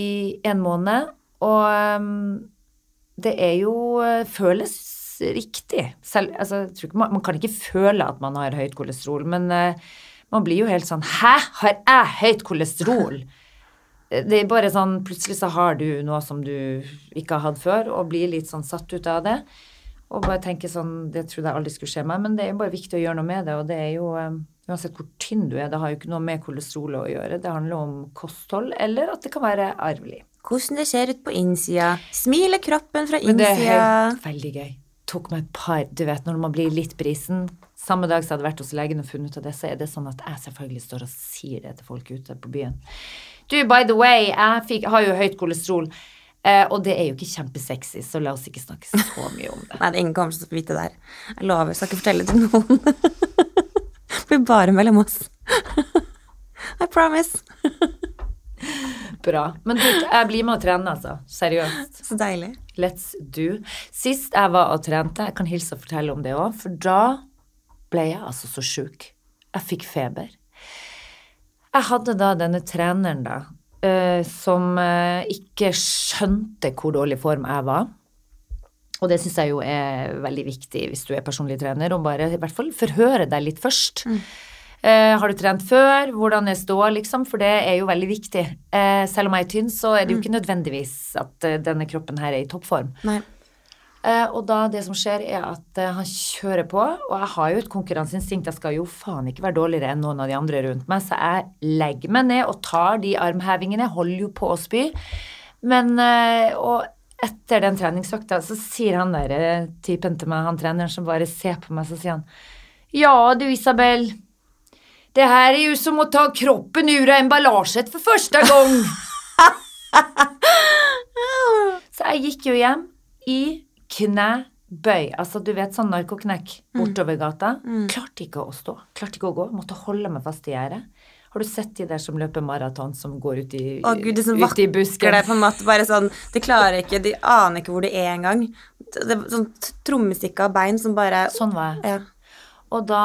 en måned, og um, det er jo Føles riktig. Selv, altså, man, man, kan ikke føle at man har høyt kolesterol, men uh, man blir jo helt sånn Hæ, har jeg høyt kolesterol? Det er bare sånn Plutselig så har du noe som du ikke har hatt før, og blir litt sånn satt ut av det. Og bare tenker sånn Det trodde jeg aldri skulle skje meg, men det er jo bare viktig å gjøre noe med det, og det er jo um, Uansett hvor tynn du er, det har jo ikke noe med kolesterol å gjøre. Det handler om kosthold, eller at det kan være arvelig. Hvordan det ser ut på innsida. Smiler kroppen fra innsida. Men det er helt, veldig gøy tok meg et par Du vet, når man blir litt brisen Samme dag som jeg hadde vært hos legen og funnet ut av det, så er det sånn at jeg selvfølgelig står og sier det til folk ute på byen. Du, by the way, jeg fikk, har jo høyt kolesterol. Eh, og det er jo ikke kjempesexy, så la oss ikke snakke så mye om det. Nei, det er ingen kommer til å vite det der. Jeg lover, skal ikke fortelle det til noen. det blir bare mellom oss. I promise. Bra. Men du, jeg blir med og trener, altså. Seriøst. Så deilig. Let's do. Sist jeg var og trente, jeg kan hilse og fortelle om det òg, for da ble jeg altså så sjuk. Jeg fikk feber. Jeg hadde da denne treneren, da, eh, som eh, ikke skjønte hvor dårlig form jeg var. Og det syns jeg jo er veldig viktig hvis du er personlig trener, å bare i hvert fall forhøre deg litt først. Eh, har du trent før? Hvordan er ståa, liksom? For det er jo veldig viktig. Eh, selv om jeg er tynn, så er det jo ikke nødvendigvis at eh, denne kroppen her er i toppform. Nei. Eh, og da det som skjer, er at eh, han kjører på, og jeg har jo et konkurranseinstinkt. Jeg skal jo faen ikke være dårligere enn noen av de andre rundt meg, så jeg legger meg ned og tar de armhevingene. Jeg holder jo på å spy. Men eh, Og etter den treningsøkta så sier han der typen til meg, han treneren som bare ser på meg, så sier han Ja du, Isabel. Det her er jo som å ta kroppen ur av emballasjet for første gang. Så jeg gikk jo hjem i knebøy. Altså, du vet sånn narkoknekk bortover gata. Klarte ikke å stå. Klarte ikke å gå. Måtte holde meg fast i gjerdet. Har du sett de der som løper maraton, som går ut i, Å gud, de som ut i busken? det på en måte bare sånn De klarer ikke, de aner ikke hvor de er engang. Det sånn trommestikke av bein som bare Sånn var jeg. Ja. Og da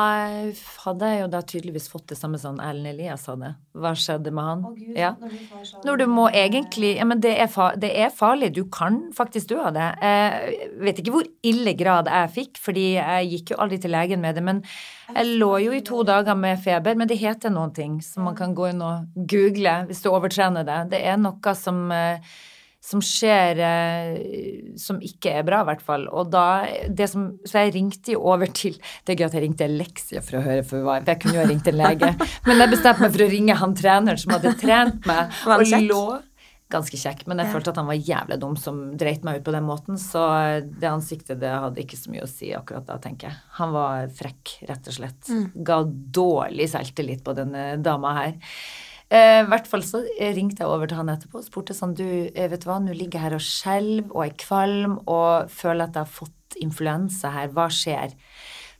hadde jeg jo da tydeligvis fått det samme som Erlend Elias hadde. Hva skjedde med han? ja. Når du må egentlig Ja, men det er, fa det er farlig. Du kan faktisk dø av det. Jeg vet ikke hvor ille grad jeg fikk, fordi jeg gikk jo aldri til legen med det. Men jeg lå jo i to dager med feber. Men det heter noen ting som man kan gå inn og google hvis du overtrener det. Det er noe som eh, som skjer eh, som ikke er bra, i hvert fall. Og da det som, Så jeg ringte jo over til Det er gøy at jeg ringte Alexia for å høre for jeg kunne jo ha ringt en lege. Men jeg bestemte meg for å ringe han treneren som hadde trent meg. Og lå Ganske kjekk, men jeg følte at han var jævlig dum som dreit meg ut på den måten. Så det ansiktet det hadde ikke så mye å si akkurat da, tenker jeg. Han var frekk, rett og slett. Ga dårlig selvtillit på denne dama her. Eh, I hvert fall så ringte jeg over til han etterpå og spurte sånn Du, eh, vet du hva, nå ligger jeg her og skjelver og er kvalm og føler at jeg har fått influensa her. Hva skjer?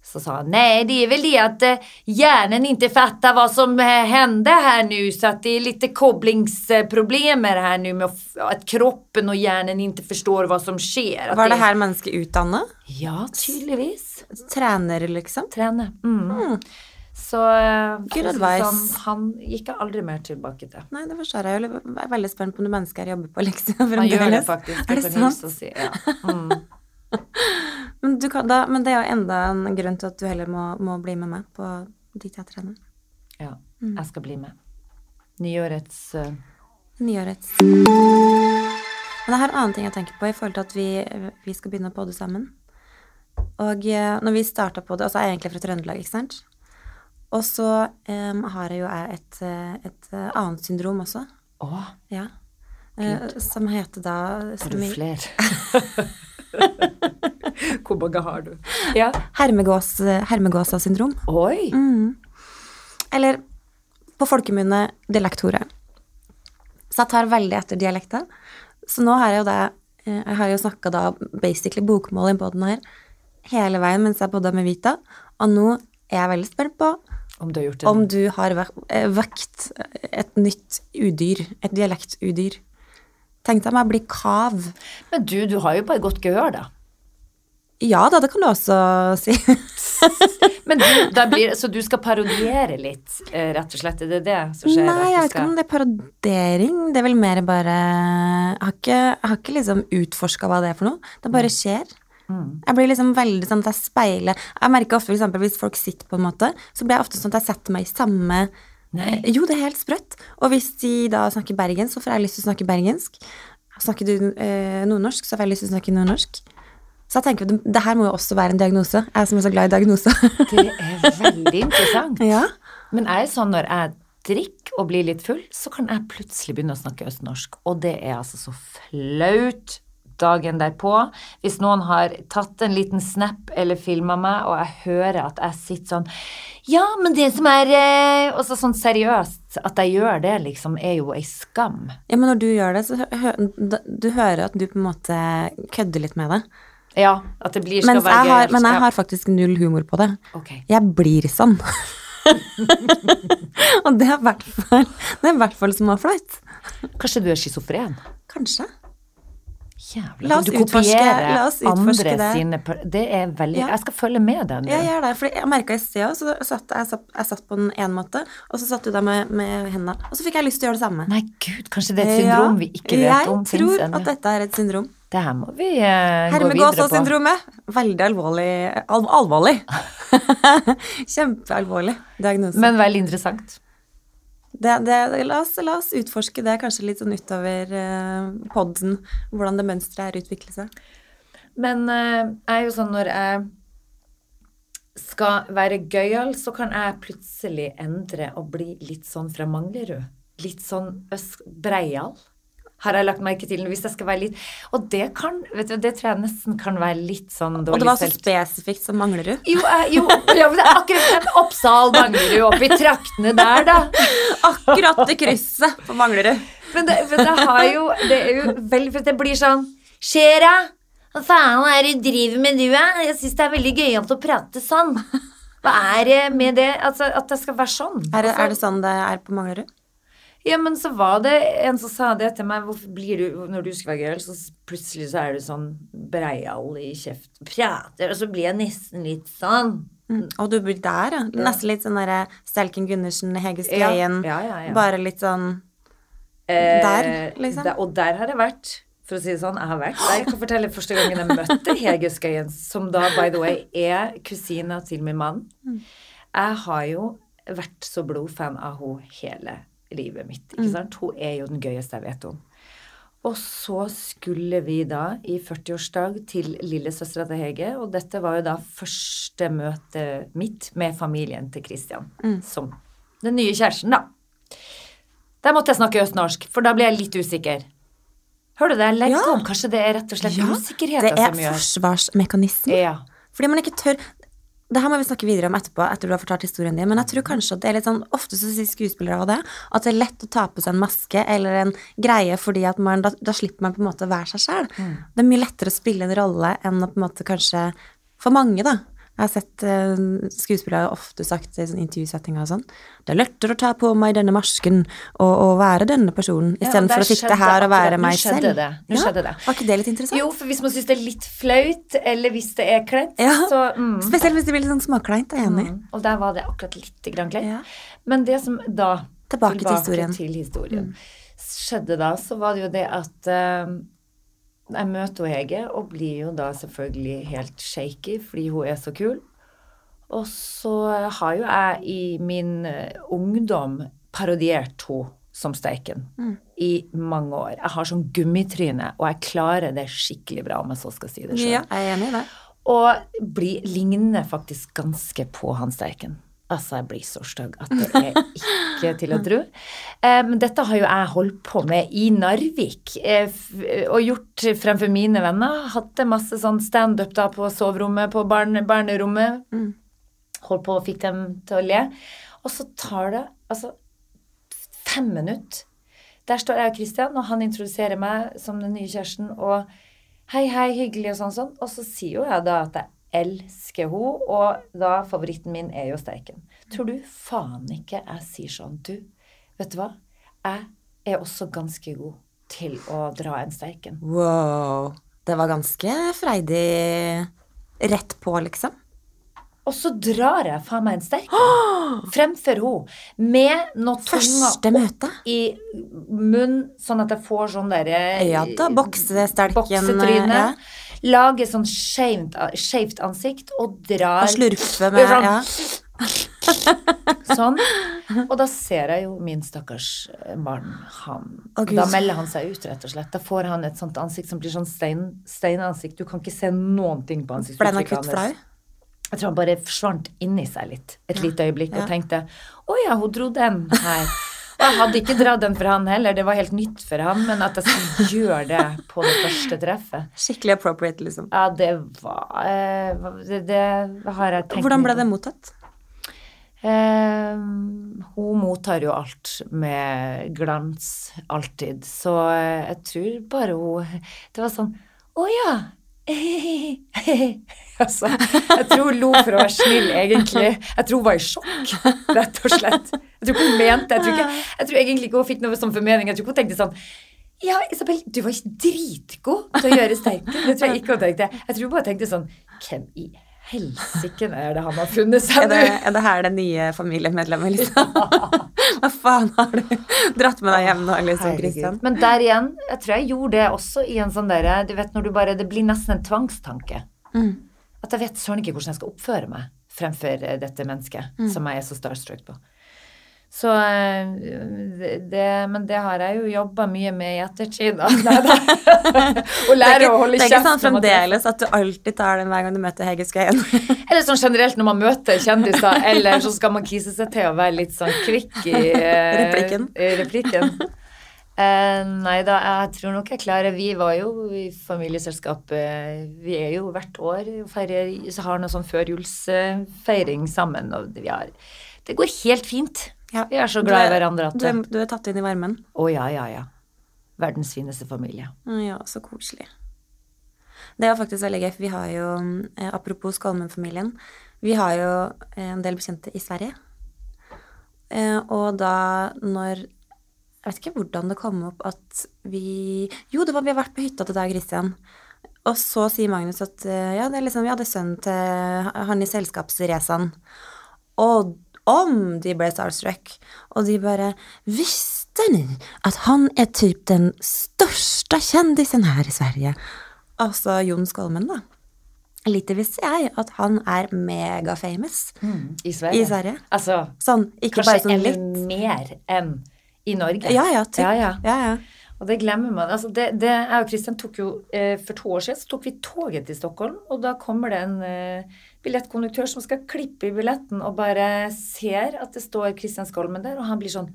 Så sa han nei, det er vel det at hjernen ikke fatter hva som hendte her nå, så at det er litt koblingsproblemer her nå med at kroppen og hjernen ikke forstår hva som skjer. Var det her mennesket utdanna? Ja, tydeligvis. Trener, liksom? Trene. Mm. Så sånn, han gikk jeg aldri mer tilbake til. Nei, det forstår jeg jo. Jeg er veldig spent på om det mennesket her jobber på Leksia Han gjør det fremdeles. faktisk. Er det sant? si, ja. mm. Men, du kan, da, men det er jo enda en grunn til at du heller må, må bli med meg på de jeg trener. ja. Mm. Jeg skal bli med. Nyårets uh... Nyårets. Men jeg har en annen ting jeg tenker på i forhold til at vi, vi skal begynne å podde sammen. Og eh, når vi starta på det, altså jeg er egentlig fra Trøndelag, ikke sant. Og så um, har jeg jo et, eh, et eh, annet syndrom også. Å, Ja. Uh, som heter da har du flere? Hvor mange har du? Ja. Hermegås, Hermegåsa-syndrom. Oi! Mm. Eller på folkemunne dialekthore. Så jeg tar veldig etter dialekta. Så nå har jeg jo det Jeg har jo snakka da basically bokmål i båten her hele veien mens jeg bodde med Vita, og nå er jeg veldig spent på Om du har gjort det? om du har eh, vekt et nytt udyr, et dialektudyr. Tenk deg meg bli kav. Men du, du har jo bare godt gehør, da. Ja da, det kan du også si. Men du, blir, så du skal parodiere litt, eh, rett og slett? Er det det som skjer? Nei, jeg vet ikke om det er parodering. Det er vel mer bare Jeg har ikke, jeg har ikke liksom utforska hva det er for noe. Det bare skjer. Jeg blir liksom veldig sånn at jeg speiler Jeg merker ofte for hvis folk sitter på en måte, så blir jeg ofte sånn at jeg setter meg i samme Nei. Jo, det er helt sprøtt. Og hvis de da snakker bergensk, så får jeg lyst til å snakke bergensk. Snakker du eh, nordnorsk, så får jeg lyst til å snakke nordnorsk. Så jeg tenker, det, det her må jo også være en diagnose. Jeg som er så glad i diagnoser. Det er veldig interessant. ja. Men jeg er sånn når jeg drikker og blir litt full, så kan jeg plutselig begynne å snakke østnorsk. Og det er altså så flaut dagen derpå. Hvis noen har tatt en liten snap eller filma meg, og jeg hører at jeg sitter sånn Ja, men det som er eh, Og sånn seriøst, at jeg gjør det, liksom, er jo ei skam. ja, men når du gjør det, så hø du hører at du på en måte kødder litt med det. Ja, at det blir skal Mens være jeg har, gøy. men jeg har faktisk null humor på det. Okay. Jeg blir sånn. og Det er i hvert fall som er flaut. Kanskje du er schizofren? Kanskje. La oss Du kopierer andre det. sine Det er veldig Ja. Jeg skal følge med deg Ja, Jeg gjør det, for jeg merka i sted òg, så satt jeg, satt, jeg satt på den ene måte, og så satt du der med, med hendene, og så fikk jeg lyst til å gjøre det samme. Nei, gud, kanskje det er et syndrom Ja, vi ikke vet om Jeg tror at dette er et syndrom. Det her må vi eh, gå videre på. Hermegåsa-syndromet. Veldig alvorlig al Alvorlig. Kjempealvorlig diagnose. Men veldig interessant. Det, det, la, oss, la oss utforske det kanskje litt sånn utover eh, poden, hvordan det mønsteret her utvikler seg. Men eh, er jo sånn når jeg skal være gøyal, så kan jeg plutselig endre og bli litt sånn fra Manglerud. Litt sånn øst, breial. Har jeg lagt merke til. Hvis jeg skal være litt Og det kan vet du, Det tror jeg nesten kan være litt sånn Og det var så spesifikt som Manglerud. Jo, jeg, jo ja, men det er akkurat Oppsal, Manglerud, oppi traktene der, da. Akkurat det krysset på Manglerud. Men det, men det har jo Det er jo veldig For det blir sånn Skjer det? Hva faen er det du driver med, du, eh? Jeg syns det er veldig gøyalt å prate sånn. Hva er det med det? Altså, at det skal være sånn. Er det, Altså, er det sånn det er på Manglerud? Ja, men så var det en som sa det til meg. Hvorfor blir du Når du skal være girl, så plutselig så er du sånn breial i kjeft. Prater, og så blir jeg nesten litt sånn. Mm. Og du blir der, ja. Nesten litt sånn derre Stelken Gundersen, Hege Ja, ja, ja, ja. Bare litt sånn Eh, Der, liksom. der- og der har jeg vært. For å si det sånn, jeg har vært der. Jeg kan fortelle første gangen jeg møtte Hege Skøyen, som da, by the way, er kusina til min mann. Mm. Jeg har jo vært så blodfan av henne hele livet mitt. Mm. ikke sant? Hun er jo den gøyeste jeg vet om. Og så skulle vi da i 40-årsdag til lillesøstera til Hege, og dette var jo da første møte mitt med familien til Christian, Mm. som den nye kjæresten, da. Der måtte jeg snakke østnorsk, for da ble jeg litt usikker. Hører du det? Legger Ja. om. Kanskje det er rett og slett Ja, usikkerheten det er forsvarsmekanismen. Ja. Fordi man ikke tør Det her må vi snakke videre om etterpå, etter du har fortalt historien din, men jeg tror kanskje at det er litt sånn Ofte så sier skuespillere av det, at det er lett å ta på seg en maske eller en greie fordi at man Da, da slipper man på en måte å være seg sjøl. Mm. Det er mye lettere å spille en rolle enn å på en måte kanskje For mange, da. Jeg har sett uh, skuespillere ofte sagt i sånn intervjusettinger og sånn Det er lettere å ta på meg denne masken og, og være denne personen, Ja, istedenfor der å sitte her og være meg selv. det. Nå Ja, skjedde det. Var ikke det litt interessant? Jo, for hvis man syns det er litt flaut, eller hvis det er kleint, Ja. så mm. Spesielt hvis det blir litt sånn småkleint. Jeg er enig. Mm. Og der var det akkurat litt grann kleint. Ja. Men det som da Tilbake til historien. til historien, skjedde da, så var det jo det at eh, jeg møter Hege og blir jo da selvfølgelig helt shaky fordi hun er så kul. Og så har jo jeg i min eh, ungdom parodiert henne som Steiken i mange år. Jeg har sånn gummitryne, og jeg klarer det skikkelig bra, om jeg så skal si det sjøl. Ja, jeg er enig i det. Og blir, ligner faktisk ganske på han Steiken. Altså, jeg blir så stygg at det er ikke til å tro. Um, Men dette har jo jeg holdt på med i Narvik, eh, og gjort fremfor mine venner. Hadde masse sånn standup da på soverommet, på barne, barnerommet. Holdt på og fikk dem til å le. Og så tar det altså fem minutter. Der står jeg og Christian, og han introduserer meg som den nye kjæresten, og hei, hei, hyggelig og sånn sånn. Og så sier jo jeg da at jeg elsker henne, og da favoritten min er jo steiken. Tror du faen ikke jeg sier sånn, du, vet du hva? Jeg er også ganske god til å dra en steiken. Wow. Det var ganske freidig rett på, liksom. Og så drar jeg faen meg en steik fremfor henne, med noe tunga Første møte. i munnen, sånn at jeg får sånn derre Ja da, boksesterken. Boksetryne. ja. Lager sånn skjevt ansikt og drar Og slurfe med sånn. ja. Sånn. Og da ser jeg jo min stakkars barn. Han, oh, da melder han seg ut, rett og slett. Da får han et sånt ansikt som blir sånn stein, steinansikt. Du kan ikke se noen ting på Ble han akutt flau? Jeg tror han bare forsvant inni seg litt et lite øyeblikk ja. og tenkte å ja, hun dro den her. Jeg hadde ikke dratt den for han heller, det var helt nytt for han, men at jeg skulle gjøre det på det første treffet Skikkelig appropriate, liksom. Ja, det var eh, det, det har jeg tenkt Hvordan ble det mottatt? Eh, hun mottar jo alt med glans, alltid. Så eh, jeg tror bare hun Det var sånn Å ja! altså, jeg tror hun lo for å være snill, egentlig. Jeg tror hun var i sjokk, rett og slett. Jeg tror ikke hun mente Jeg tror, ikke, jeg tror egentlig ikke hun fikk noe sånn formening. Jeg tror hun tenkte sånn Ja, Isabel, du var dritgod til å gjøre steiken. Det tror jeg ikke hun tenkte. Jeg tror hun bare tenkte sånn Hvem i helsike er det han har funnet seg det, nå? er det her det nye familiemedlemmet, liksom? Hva faen har du dratt med deg hjem nå, liksom, Kristian? Men der igjen, jeg tror jeg gjorde det også i en sånn derre Du vet når du bare Det blir nesten en tvangstanke. Mm. At jeg vet søren ikke hvordan jeg skal oppføre meg fremfor dette mennesket Mm. som jeg er så starstruck på. Så eh, det, Men det har jeg jo jobba mye med i ettertid, da. Å Det er lære ikke, å holde det er ikke sånn fremdeles at du alltid tar den hver gang du møter Hege Skøyen. Eller sånn generelt når man møter kjendiser, eller så skal man kise seg til å være litt sånn kvikk i eh, Replikken. i replikken. Eh, nei da, jeg tror nok jeg klarer Vi var jo i familieselskapet Vi er jo hvert år og feirer Så har noe sånn førjulsfeiring sammen, og vi har Det går helt fint. Ja. Vi er så glad i er- hverandre at Du er, du er tatt inn i varmen. Å ja, ja, ja. Verdens fineste familie. Ja, så koselig. Det er faktisk veldig gøy, for vi har jo, eh, apropos Skolmen-familien, vi har jo eh, en del bekjente i Sverige. Eh, og da når Jeg vet ikke hvordan det kom opp at vi Jo, det var vi har vært på hytta til deg, Christian. Og så sier Magnus at ja, det er liksom, vi hadde sønnen til han i selskapsracen. Og om de ble starstruck. Og de bare Visste ni at han er typ den største kjendisen her i Sverige? Altså Jon Skolmen, da. Lite visste jeg at han er megafamous I Sverige. i Sverige. Altså, Sånn, ikke kanskje bare sånn litt. mer enn i Norge. Ja, ja, typ. Ja, ja. ja, ja. Og det glemmer man. Altså det, det, jeg og Kristian tok jo eh, For to år siden så tok vi toget til Stockholm, og da kommer det en eh, billettkonduktør som skal klippe i billetten og bare ser at det står Kristian Skolmen der, og han blir sånn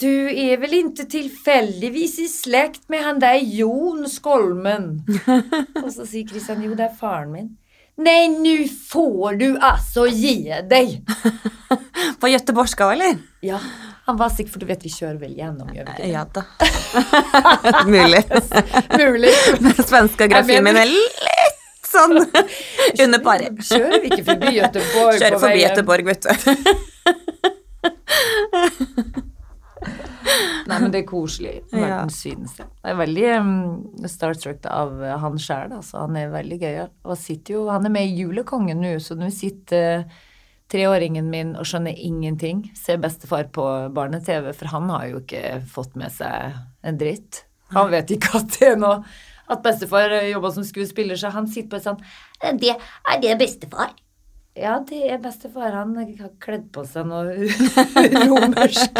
Du er vel ikke tilfeldigvis i slekt med han der Jon Skolmen? og så sier Kristian jo, det er faren min. Nei, nå får du altså gi deg! På Göteborgska, eller? Ja, han var sikker, for du vet vi kjører vel gjennom, gjør vi ikke det? Ja da. Mulig. Mulig. Med svenska grafien min er litt sånn under pari. Kjører vi ikke forbi Gøteborg Kjører forbi Gøteborg, vet du. Nei, men det er koselig. Ja. synes. Jeg er veldig um, starstruck av uh, han sjæl, altså. Han er veldig gøyal. Og sitter jo Han er med i Julekongen nå, så nå sitter uh, treåringen min og skjønner ingenting. Ser bestefar på barne-TV, for han har jo ikke fått med seg en dritt. Han vet ikke at det er noe At bestefar jobba som skuespiller, så han sitter på sånn Det er det bestefar. Ja, det er bestefar. Han har kledd på seg noe romersk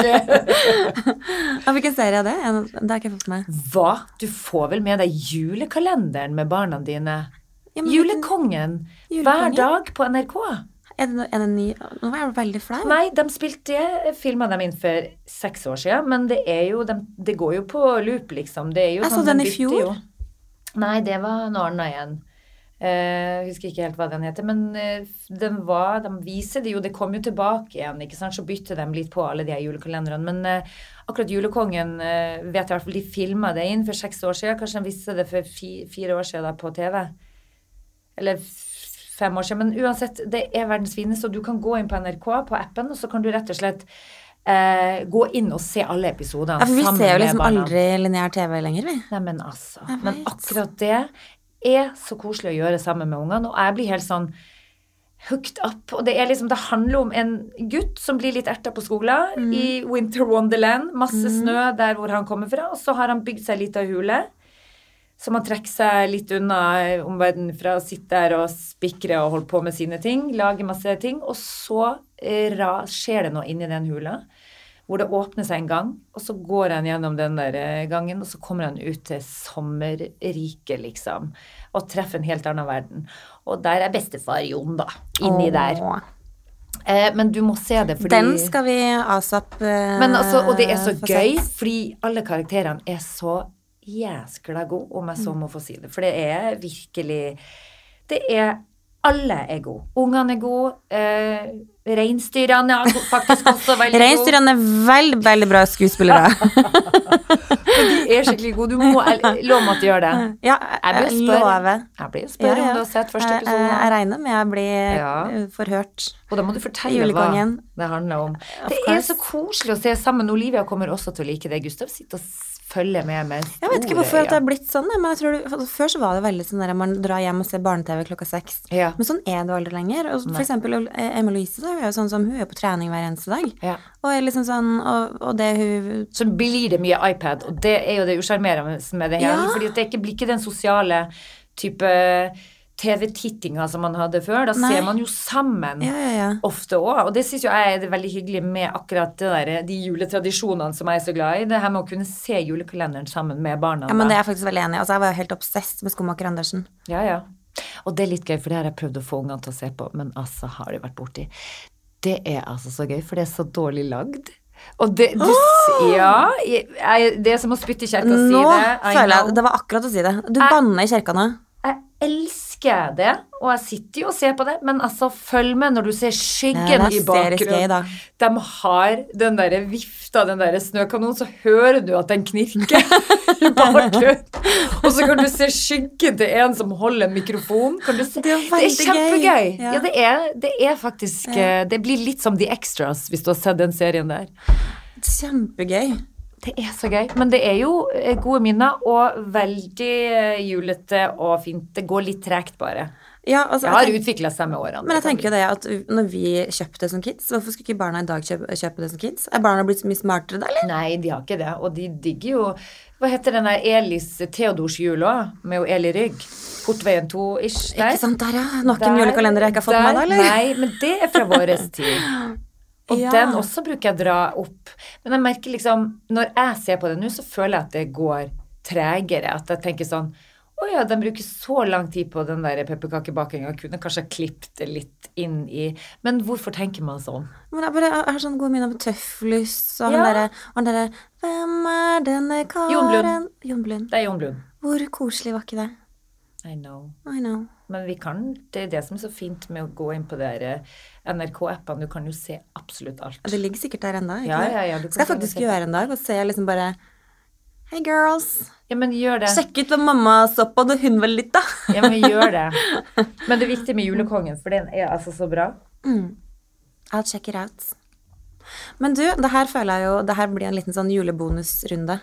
Hvilken serie er det? Det har ikke jeg fått med. Hva? Du får vel med deg julekalenderen med barna dine? Ja, men Julekongen. Julekongen? Hver dag på NRK. Er det, er det ny Nå er jeg veldig flau. Nei, de spilte Jeg filma dem inn for seks år siden, men det er jo de, Det går jo på loop, liksom. Det er jo Jeg så sånn, den i fjor. jo. Nei, det var noe annet igjen. Jeg husker ikke helt hva den heter, men eh, den var, de viser det jo, det kom jo tilbake igjen, ikke sant, så bytter de litt på alle de her julekalenderne. Men eh, akkurat Julekongen eh, vet jeg i hvert fall, de filma det inn for seks år siden, kanskje de viste det for fi, fire år siden da på TV. Eller fem år siden, men uansett, det er verdens fineste, og du kan gå inn på NRK, på appen, og så kan du rett og slett eh, gå inn og se alle episodene Ja, for vi ser jo liksom barna. aldri lineær TV lenger, vi. Nei, men altså. Men akkurat det er så koselig å gjøre sammen med ungene, og jeg blir helt sånn hooked up. Og det er liksom, det handler om en gutt som blir litt erta på skolen Mm. i Winter Wonderland. Masse snø der hvor han kommer fra, og så har han bygd seg litt av hule. Så man trekker seg litt unna omverdenen fra å sitte der og spikre og holde på med sine ting, lage masse ting, og så eh, skjer det noe inni den hula hvor det åpner seg en gang, og så går han gjennom den der eh, gangen, og så kommer han ut til sommerriket, liksom, og treffer en helt annen verden. Og der er bestefar Jon, da, inni der. Åh. Eh, men du må se det, fordi Den skal vi asap eh, men altså, Og det er så gøy, fordi alle karakterene er så jæskla god, om jeg så må få si det. For det er virkelig Det er Alle er gode. Ungene er gode. Eh, Reinsdyrene er faktisk også veldig gode. Reinsdyrene er veldig, veldig bra skuespillere. De er skikkelig gode. Du må lov meg at du gjør det. ja, Jeg blir spørre. lover. Jeg blir spørre Ja, ja. om du har sett første episode. jeg, jeg regner med jeg blir Ja. eh, forhørt. Og da må du fortelle hva det handler om. Det er så koselig å se sammen. Olivia kommer også til å like det. Gustav sitter og følger med store Jeg vet ikke hvorfor det har blitt sånn, men jeg tror det, for Før så var det veldig sånn at man drar hjem og ser barne-TV klokka seks. Ja. Men sånn er det aldri lenger. Og for eksempel eh, Emma Louise da, hun er jo sånn som hun er på trening hver eneste dag. Ja. Og, liksom sånn, og, og det hun Så blir det mye iPad, og det er jo det usjarmerende med det hele. Ja. Fordi det ikke blir ikke den sosiale type TV-tittinga som man hadde før. Da Nei. ser man jo sammen. Ja, ja, ja. Ofte òg. Og det syns jo jeg er det veldig hyggelig med akkurat det der, de juletradisjonene som jeg er så glad i. Det her med å kunne se julekalenderen sammen med barna. ja, men da. det er jeg faktisk veldig enig i. Altså, jeg var jo helt obsess med Skomaker Andersen. Ja, ja. Og det er litt gøy, for det har jeg prøvd å få ungene til å se på, men altså har de vært borti. Det er altså så gøy, for det er så dårlig lagd. Og det du, oh! Ja. Jeg, det er som å spytte i kjerka og si det. Nå føler jeg Det var akkurat å si det. Du banner i kjerka nå. Jeg elsker det, og jeg sitter jo og ser på det, men altså, følg med når du ser skyggen i bakgrunnen. De har den derre vifta, den derre snøkanonen, så hører du at den knirker i bakgrunnen. Og så kan du se skyggen til en som holder en mikrofon. Kan du se? Det er Det er kjempegøy. Ja. Ja, det er, det er faktisk ja. Det blir litt som The Extras, hvis du har sett den serien der. Kjempegøy. Det er så gøy. Men det er jo eh, gode minner, og veldig eh, julete og fint. Det går litt tregt, bare. Ja, altså, Det har utvikla seg med årene. men jeg tenker jo det at når vi kjøpte det som kids, hvorfor skulle ikke barna i dag kjøpe, kjøpe det som kids? Er barna blitt så mye smartere da, eller? Nei, de har ikke det. Og de digger jo Hva heter den der Elis Theodors jul òg? Med jo Eli Rygg. Portveien 2-ish der. Ikke sant, der ja. Nok en julekalender jeg ikke har fått med meg, da, eller? Nei, men det er fra vår tid. Og Ja. den også bruker jeg å dra opp. Men jeg merker liksom Når jeg ser på det nå, så føler jeg at det går tregere. At jeg tenker sånn Å ja, den bruker så lang tid på den der pepperkakebakinga. Kunne kanskje ha klippet det litt inn i Men hvorfor tenker man sånn? Men jeg, bare, jeg har sånn gode minner om Tøfflus og Ja. han derre der, Hvem er denne karen Jon Blund. Jon Blund. Det er Jon Blund. Hvor koselig var ikke det? I know. I know. Men vi kan, det er det som er så fint med å gå inn på det der, NRK-appene. Du kan jo se absolutt alt. Det ligger sikkert der ennå. Ja, ja, ja, Skal jeg faktisk gjøre en dag og se liksom bare Hey girls. Ja, men gjør det. Sjekk ut hva mamma så på da hun var litt, da. Ja, men gjør det. Men det er viktig med julekongen, for den er altså så bra. I'll check it out. Men du, det her føler jeg jo Det her blir en liten sånn julebonusrunde.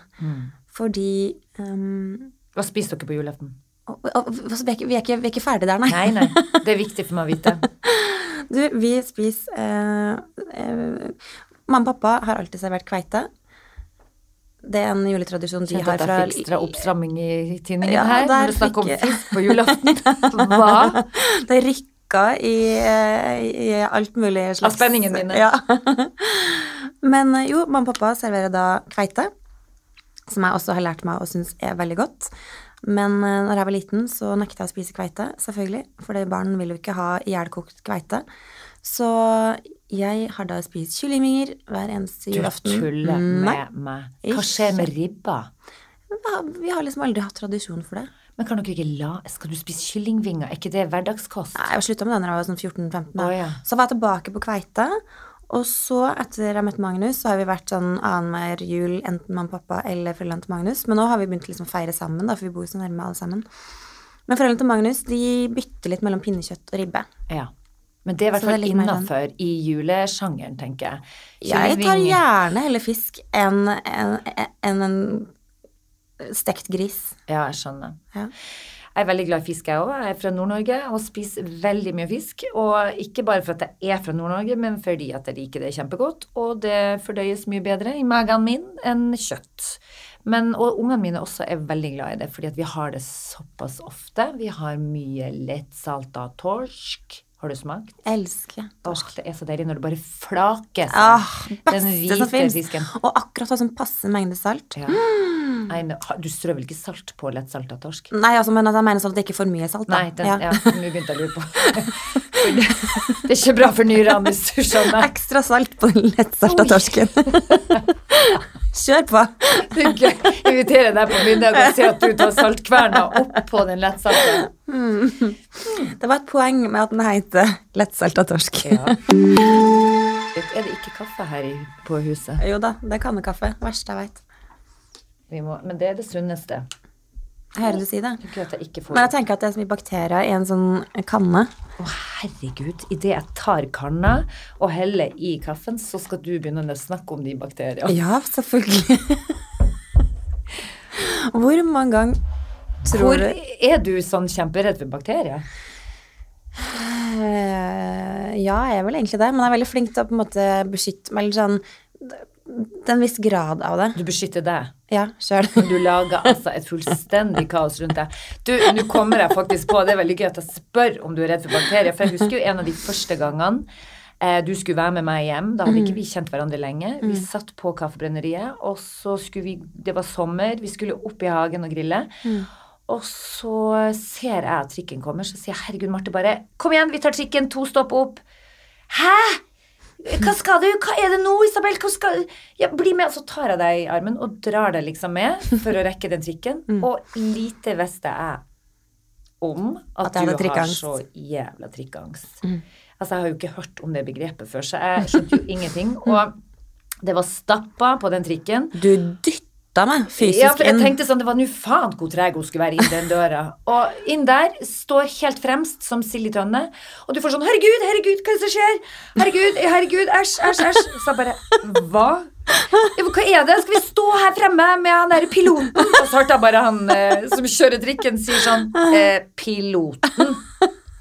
Fordi um, Hva spiser dere på julaften? vi, er ikke, vi, er ikke, vi er ikke ferdig der, nei. Nei, nei. Det er viktig for meg å vite. Du, vi spiser eh, eh, Mamma og pappa har alltid servert kveite. Det er en juletradisjon de Kjente har at det er oppstramming i tinningen Ja, her når du snakker om fisk på julaften. Hva? Det rykka i, eh, i alt mulig slags Av spenningen mine. Ja. Men eh, jo, mamma og pappa serverer da kveite, som jeg også har lært meg å synes er veldig godt. Men eh, når jeg var liten, så nekta jeg å spise kveite, selvfølgelig. For barn vil jo ikke ha ihjelkokt kveite. Så jeg har da spist kyllingvinger hver eneste Du julaften. tuller Nei. med meg. Hva skjer med ribba? Ja, Vi har liksom aldri hatt tradisjon for det. Men kan dere ikke la Skal du spise kyllingvinger? Er ikke det hverdagskost? Nei, Jeg slutta med det da jeg var sånn 14-15. Oh, ja. Så var jeg tilbake på kveite. Og så, etter jeg møtte Magnus, så har vi vært sånn annenhver jul, enten mamma og pappa eller foreldrene til Magnus. Men nå har vi begynt liksom å feire sammen, da, for vi bor så nærme alle sammen. Men foreldrene til Magnus de bytter litt mellom pinnekjøtt og ribbe. Ja. Men det er i hvert fall sånn. innafor i julesjangeren, tenker jeg. Jeg tar gjerne heller fisk enn en, en, en stekt gris. Ja, jeg skjønner. Ja. Jeg er veldig glad i fisk, jeg òg. Jeg er fra Nord-Norge og spiser veldig mye fisk. Og ikke bare for at jeg er fra Nord-Norge, men fordi at jeg liker det kjempegodt. Og det fordøyes mye bedre i magen min enn kjøtt. Men, og ungene mine også er veldig glad i det, fordi at vi har det såpass ofte. Vi har mye lettsalta torsk. Har du smakt? Elsker. Torsk det er så deilig når det bare flaker seg. Ah, Den hvite fisken. Og akkurat ha sånn passe mengde salt. Ja. Nei, men du strør vel ikke salt på lettsalta torsk? Nei, altså, men jeg mener sånn at det ikke er for mye salt. Da. Nei, den, ja. nå begynte jeg å lure på. Det, det er ikke bra for nyrene, hvis du skjønner. Ekstra salt på den lettsalta torsken. Kjør på. Det er. Invitere deg på middag og ser at du tar saltkverna oppå den lettsalte. Det var et poeng med at den heter lettsalta torsk. Ja. Er det ikke kaffe her på huset? Jo da, det er kaffe. Verste jeg veit. Vi må, men det er det sunneste. Jeg hører du si det. Jeg jeg Men jeg tenker at det er så mye bakterier i en sånn kanne. Å, herregud. Idet jeg tar kanna og heller i kaffen, så skal du begynne å snakke om de bakteriene. Ja, selvfølgelig. Hvor mange ganger tror Hvor du er du sånn kjemperedd for bakterier? Eh, Ja, jeg er vel egentlig det, men jeg er veldig flink til å på en måte beskytte meg, eller sånn Er en viss grad av det. Du beskytter deg. Ja, sjøl. Men du lager altså et fullstendig kaos rundt deg. Du, nå kommer jeg faktisk på, det er veldig gøy at jeg spør om du er redd for bakterier, for jeg husker jo en av de første gangene eh, du skulle være med meg hjem. Da hadde ikke vi kjent hverandre lenge. Vi satt på Kaffebrenneriet, og så skulle vi Det var sommer, vi skulle opp i hagen og grille. Og så ser jeg at trikken kommer, så sier jeg herregud, Marte, bare kom igjen, vi tar trikken, to stopp opp. Hæ? Hva skal du? Hva er det nå, Isabel? Hva skal ja, Bli med. Og så tar jeg deg i armen og drar deg liksom med for å rekke den trikken. Og lite visste jeg om at, At du har så jævla trikkeangst. Altså, jeg har jo ikke hørt om det begrepet før, så jeg skjønte jo ingenting. Og det var stappa på den trikken. Du dytta meg fysisk Ja, for jeg inn. tenkte sånn, det var nå faen hvor treg hun skulle være inn den døra. Og inn der står helt fremst som Silje tønne, og du får sånn 'Herregud, herregud, hva er det som skjer?' 'Herregud, herregud, æsj, æsj, æsj'. Så jeg bare 'Hva?' Hva er det? Skal vi stå her fremme med han derre piloten? Og så hørte jeg bare han eh, som kjører trikken, sier sånn eh, 'Piloten'.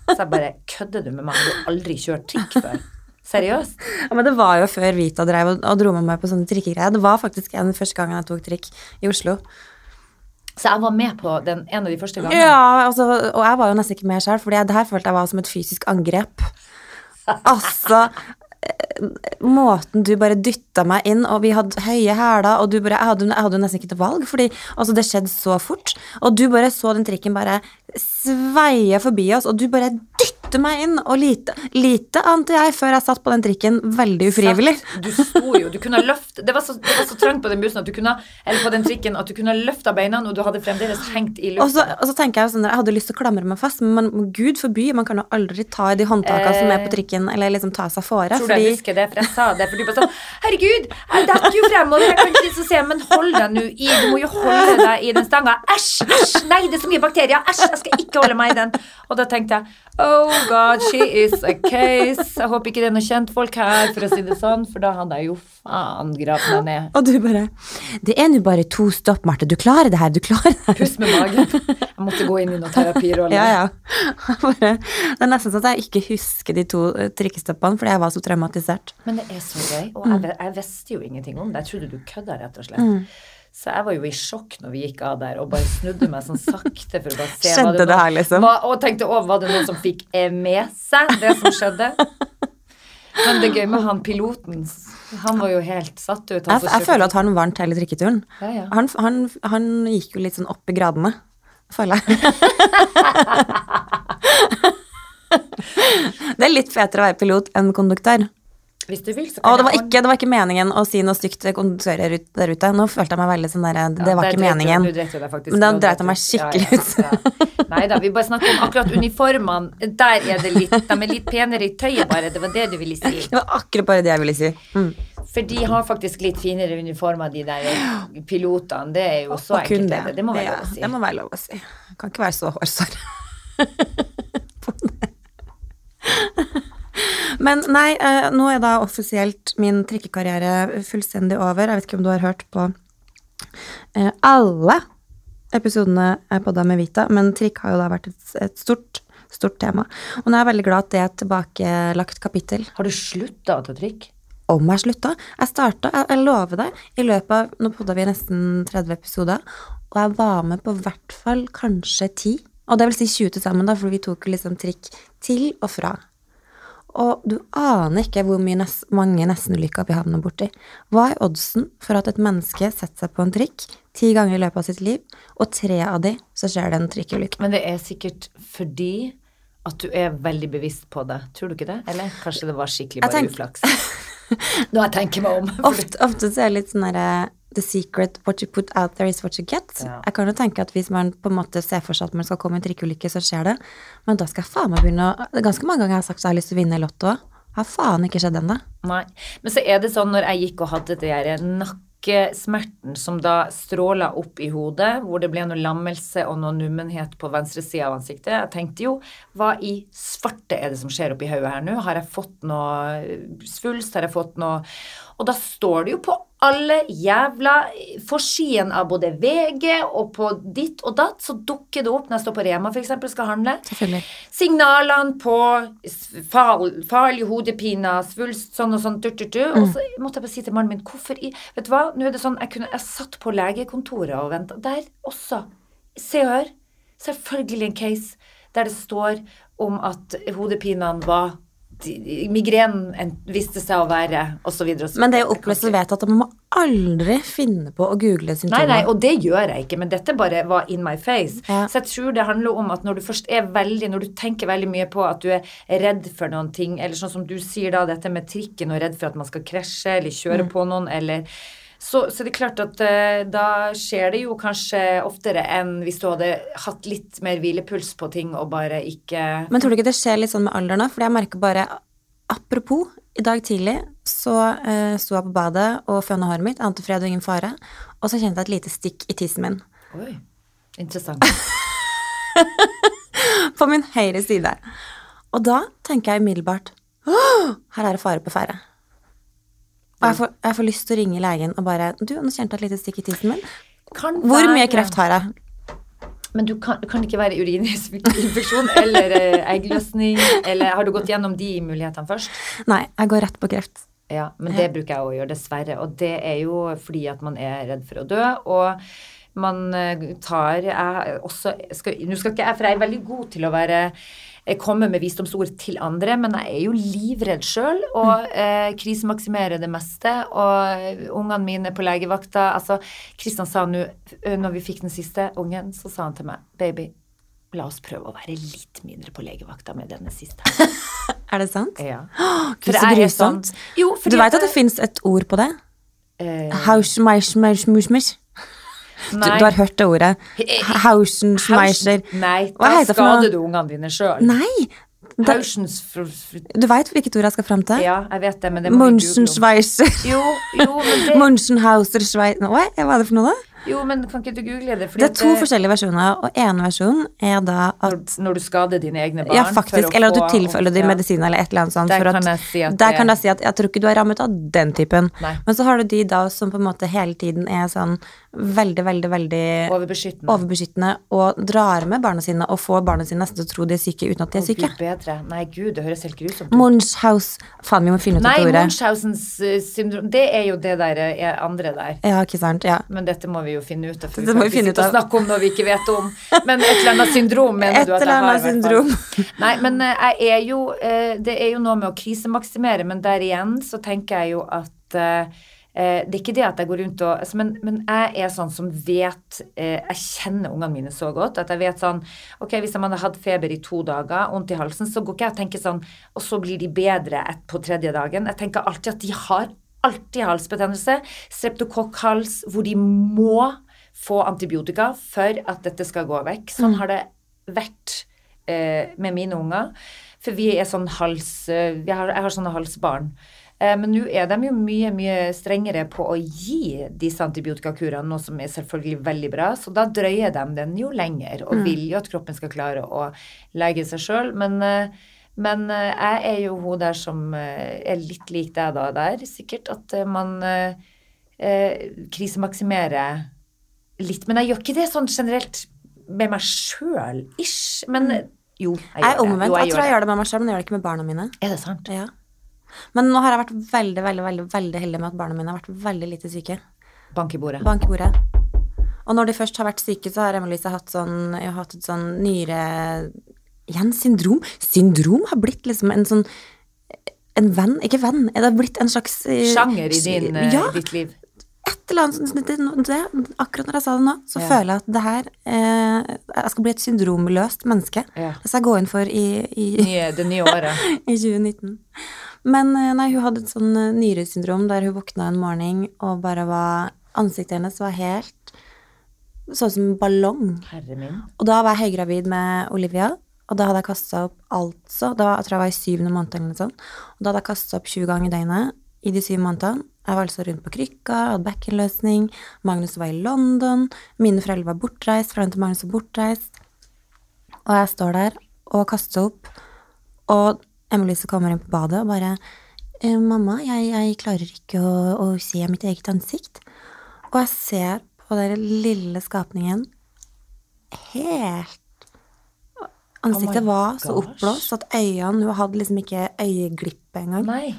Så jeg bare 'Kødder du med meg? Du har aldri kjørt trikk før?' Seriøst? Ja, men det var jo før Vita drev og, og dro med meg på sånne trikkegreier. Det var faktisk en første gangen jeg tok trikk i Oslo. Så jeg var med på den en av de første gangene. Ja, altså, og jeg var jo nesten ikke med sjøl, for det her følte jeg var som et fysisk angrep. Altså Måten du bare dytta meg inn, og vi hadde høye hæler, og du bare Jeg hadde, jeg hadde nesten ikke et valg, fordi altså, det skjedde så fort. Og du bare så den trikken bare sveie forbi oss, og du bare dytter meg inn. Og lite, lite ante jeg før jeg satt på den trikken, veldig ufrivillig. Satt. Du sto jo, du kunne løfte Det var så, det var så trangt på den bussen at du kunne Eller på den trikken at du kunne løfta beina, og du hadde fremdeles hengt i Og så, lufta. og så tenker Jeg sånn, jeg hadde lyst til å klamre meg fast, men man, gud forby, man kan jo aldri ta i de håndtakene som er på trikken, eller liksom ta seg fore. Tror du jeg husker det, for jeg sa det. For du bare sånn Herregud, jeg detter jo fremover, jeg kan ikke se, men hold deg nå i Du må jo holde deg i den stanga. Æsj, æsj, nei, det er så mye bakterier. Æsj, jeg skal ikke holde meg i den. Og da tenkte jeg Oh God, she is a case. Jeg håper ikke det er noen kjentfolk her, for å si det sånn, for da hadde jeg jo faen gravd meg ned. Og du bare Det er nå bare to stopp, Marte. Du klarer det her. Du klarer det. Pust med magen. Jeg måtte gå inn i noen terapiroller. Ja, ja. Bare, det er nesten sånn at jeg ikke husker de to eh, trikkestoppene fordi jeg var så traumatisert. Men det er så gøy, og jeg, ve- jeg visste jo ingenting om det. Jeg trodde du kødda, rett og slett. Så jeg var jo i sjokk når vi gikk av der, og bare snudde meg sånn sakte for å bare se Skjedde det, det her, liksom? Var, og tenkte å, var det noen som fikk eh, med seg det som skjedde? Men det gøy med han piloten. Han var jo helt satt ut. Jeg, jeg føler at han vant hele trikketuren. Ja, ja. Han, han, han gikk jo litt sånn opp i gradene, føler jeg. Det er litt fetere å være pilot enn konduktør. Hvis du vil, så Og det var, ikke, det var ikke meningen å si noe stygt til konduktører der ute. Nå følte jeg meg veldig sånn der Det Ja, var ikke meningen. Men da dreit jeg meg skikkelig ut. ja, ja. Nei da, vi bare snakker om akkurat uniformene. Der er det litt De er litt penere i tøyet, bare. Det var det du ville si. Det var akkurat bare det jeg ville si. Mm. For de har faktisk litt finere uniformer, de der pilotene. Det er jo så enkelt. det. Det, det må være lov å si. Det må være lov å si. Kan ikke være så hårsår. På det. Men nei, eh, nå er da offisielt min trikkekarriere fullstendig over. Jeg vet ikke om du har hørt på eh, alle episodene jeg podda med Vita, men trikk har jo da vært et, et stort, stort tema. Og nå er jeg veldig glad at det er et tilbakelagt kapittel. Har du slutta å ta trikk? Om jeg slutta. Jeg starta, jeg, jeg lover deg, i løpet av Nå podda vi nesten 30 episoder, og jeg var med på hvert fall kanskje 10. Og det vil si 20 til sammen, da, for vi tok liksom trikk til og fra. Og du aner ikke hvor mye nes mange nestenulykker vi havner borti. Hva er oddsen for at et menneske setter seg på en trikk ti ganger i løpet av sitt liv, og tre av de så skjer det en trikkulykke? Men det er sikkert fordi at du er veldig bevisst på det. Tror du ikke det? Eller kanskje det var skikkelig bare tenker... uflaks? Nå jeg tenker meg om. Ofte, ofte så er det litt sånn derre The secret, what you put out there is what you get. Ja. Jeg kan jo tenke at hvis man på en måte ser for seg at man skal komme i en trikkeulykke, så skjer det. Men da skal jeg faen meg begynne å Det er ganske mange ganger jeg har sagt at jeg har lyst til å vinne i Lotto. Har faen ikke skjedd ennå. Nei. Men så er det sånn når jeg gikk og hadde det der nakkesmerten som da stråla opp i hodet, hvor det ble noe lammelse og noe nummenhet på venstre side av ansiktet. Jeg tenkte jo, hva i svarte er det som skjer oppi hodet her nå? Har jeg fått noe svulst? Har jeg fått noe Og da står det jo på alle jævla forsiden av både VG og på ditt og datt, så dukker det opp når jeg står på Rema eksempel, skal handle. Signalene på farlig hodepine, svulst, sånn og sånn, tut, du. tut. Og så måtte jeg bare si til mannen min, hvorfor i Vet du hva, nå er det sånn, jeg, kunne, jeg satt på legekontoret og venta. Der også. Se og hør. Selvfølgelig en case der det står om at hodepinene var Migrenen en- viste seg å være, videre Men det er jo opplyst og vedtatt at man må aldri finne på å google symptomer. nei, nei, og det gjør jeg ikke, men dette bare var in my face. Ja. Så jeg tror det handler om at når du først er veldig, når du tenker veldig mye på at du er redd for noen ting, eller sånn som du sier da, dette med trikken og redd for at man skal krasje eller kjøre på noen, eller så, så det er klart at uh, da skjer det jo kanskje oftere enn hvis du hadde hatt litt mer hvilepuls på ting og bare ikke Men tror du ikke det skjer litt sånn med alderen da? For jeg merker bare Apropos, i dag tidlig så uh, sto jeg på badet og føna håret mitt, ante fred og ingen fare, og så kjente jeg et lite stikk i tissen min. Oi, interessant. På min høyre side. Og da tenker jeg umiddelbart her er det fare på ferde. Og jeg får, jeg får lyst til å ringe legen og bare Du, nå kjente jeg et lite stikk i tissen min. Hvor mye kreft har jeg? Men du kan, kan ikke være urininfeksjon eller eh, eggløsning, eller har du gått gjennom de mulighetene først? Nei, jeg går rett på kreft. Ja, men det bruker jeg å gjøre, dessverre. Og det er jo fordi at man er redd for å dø. Og man eh, tar jeg også skal, Nå skal ikke jeg, for jeg er veldig god til å være jeg kommer med visdomsord til andre, men jeg er jo livredd sjøl og eh, krisemaksimerer det meste. Og ungene mine på legevakta Altså, Kristian sa nå, eh, når vi fikk den siste ungen, så sa han til meg Baby, la oss prøve å være litt mindre på legevakta med denne siste. Er det sant? Ja. Gud, For så grusomt. sånn- Jo, Du veit at det fins et ord på det? Eh. Du, du har hørt det ordet? Hausenschmeiser. Nei, da skader du ungene dine sjøl. Nei! Da, du veit hvilket ord jeg skal fram til? Ja, jeg vet det, men det må om. Jo, jo, men det, Munschenhauser Schweiz... Hva er det for noe, da? Jo, men kan ikke du google det? Det er to to forskjellige versjoner, og ene versjonen er da at når, når du skader dine egne barn Ja, faktisk. Eller at du tilfølger dem ja. medisin eller et eller annet sånt. Der at, kan jeg si at der det- kan jeg si at jeg tror ikke du er rammet av den typen. Nei. Men så har du de da som på en måte hele tiden er sånn veldig, veldig, veldig Overbeskyttende. overbeskyttende og drar med barna sine og får barna sine nesten til å tro de er syke uten at de er syke. Gud bedre. Nei, gud, det høres helt grusomt ut. Munchhaus Faen, vi må finne ut Nei. Munchhausens eh, syndrom, det er jo det der er andre der. Ja, ikke sant. Ja. Men dette må vi jo finne ut av. For vi vi ikke finne sitte ut og snakke om noe vi ikke vet om. Men et eller annet syndrom mener Et du at jeg har? har. i annet syndrom. Nei, men eh, jeg er jo eh, Det er jo noe med å krisemaksimere, men der igjen så tenker jeg jo at eh, det er ikke det at jeg går rundt og altså, men, men jeg er sånn som vet eh, Jeg kjenner ungene mine så godt at jeg vet sånn Ok, hvis man hadde hatt feber i to dager, vondt i halsen, så går ikke jeg og tenker sånn Og så blir de bedre et, på tredje dagen. Jeg tenker alltid at de har alltid halsbetennelse. Streptokokkhals hvor de må få antibiotika for at dette skal gå vekk. Sånn har det vært eh, med mine unger. For vi er sånn hals... Eh, vi har, jeg har sånne halsbarn. Eh, men nå er de jo mye, mye strengere på å gi disse antibiotikakurene, noe som er selvfølgelig veldig bra. Så da drøyer de den jo lenger, og vil jo at kroppen skal klare å lege seg sjøl. Men, eh, men eh, jeg er jo hun der som eh, er litt lik deg da der, sikkert. At eh, man krisemaksimerer litt. Men jeg gjør ikke det sånn generelt med meg sjøl, ish. Men eh, jo, jeg Jeg gjør det. omvendt. Jo, Jeg tror jeg det. gjør det med meg selv, men jeg gjør det ikke med barna mine. Er det sant? Ja. Men nå har jeg vært veldig, veldig, veldig, veldig heldig med at barna mine har vært veldig lite syke. Bank i bordet. Bank i bordet. Og når de først har vært syke, så har Emma-Lise hatt sånn Jeg hatt et sånn nyre Igjen, syndrom. Syndrom har blitt liksom en sånn En venn, ikke venn, det har blitt en slags eh, Sjanger i din, eh, Ja, ditt liv. et eller annet. Det, det, akkurat når jeg sa det nå, så Ja. føler jeg at det her eh, Jeg skal bli et syndromløst menneske. Ja. Det skal jeg gå inn for i, i, Nye, det nye året. i 2019. Men eh, nei, hun hadde et sånn nyresyndrom der hun våkna en morgen og bare var Ansiktet hennes var helt sånn som en ballong. Herre min. Og da var jeg høygravid med Olivia, og da hadde jeg kasta opp altså Da jeg tror jeg var i syvende måned eller noe sånt. Og da hadde jeg kasta opp 20 ganger i døgnet i de syv månedene. Jeg var altså rundt på krykka, hadde bekkenløsning. Magnus var i London. Mine foreldre var bortreist. Foreldrene til Magnus var bortreist. Og jeg står der og kaster opp, og Emma-Lise kommer inn på badet og bare eh, mamma, jeg, jeg klarer ikke å, å se mitt eget ansikt. Og jeg ser på den lille skapningen helt Ansiktet Oh var så oppblåst at øynene Hun hadde liksom ikke øyeglipp engang. Nei.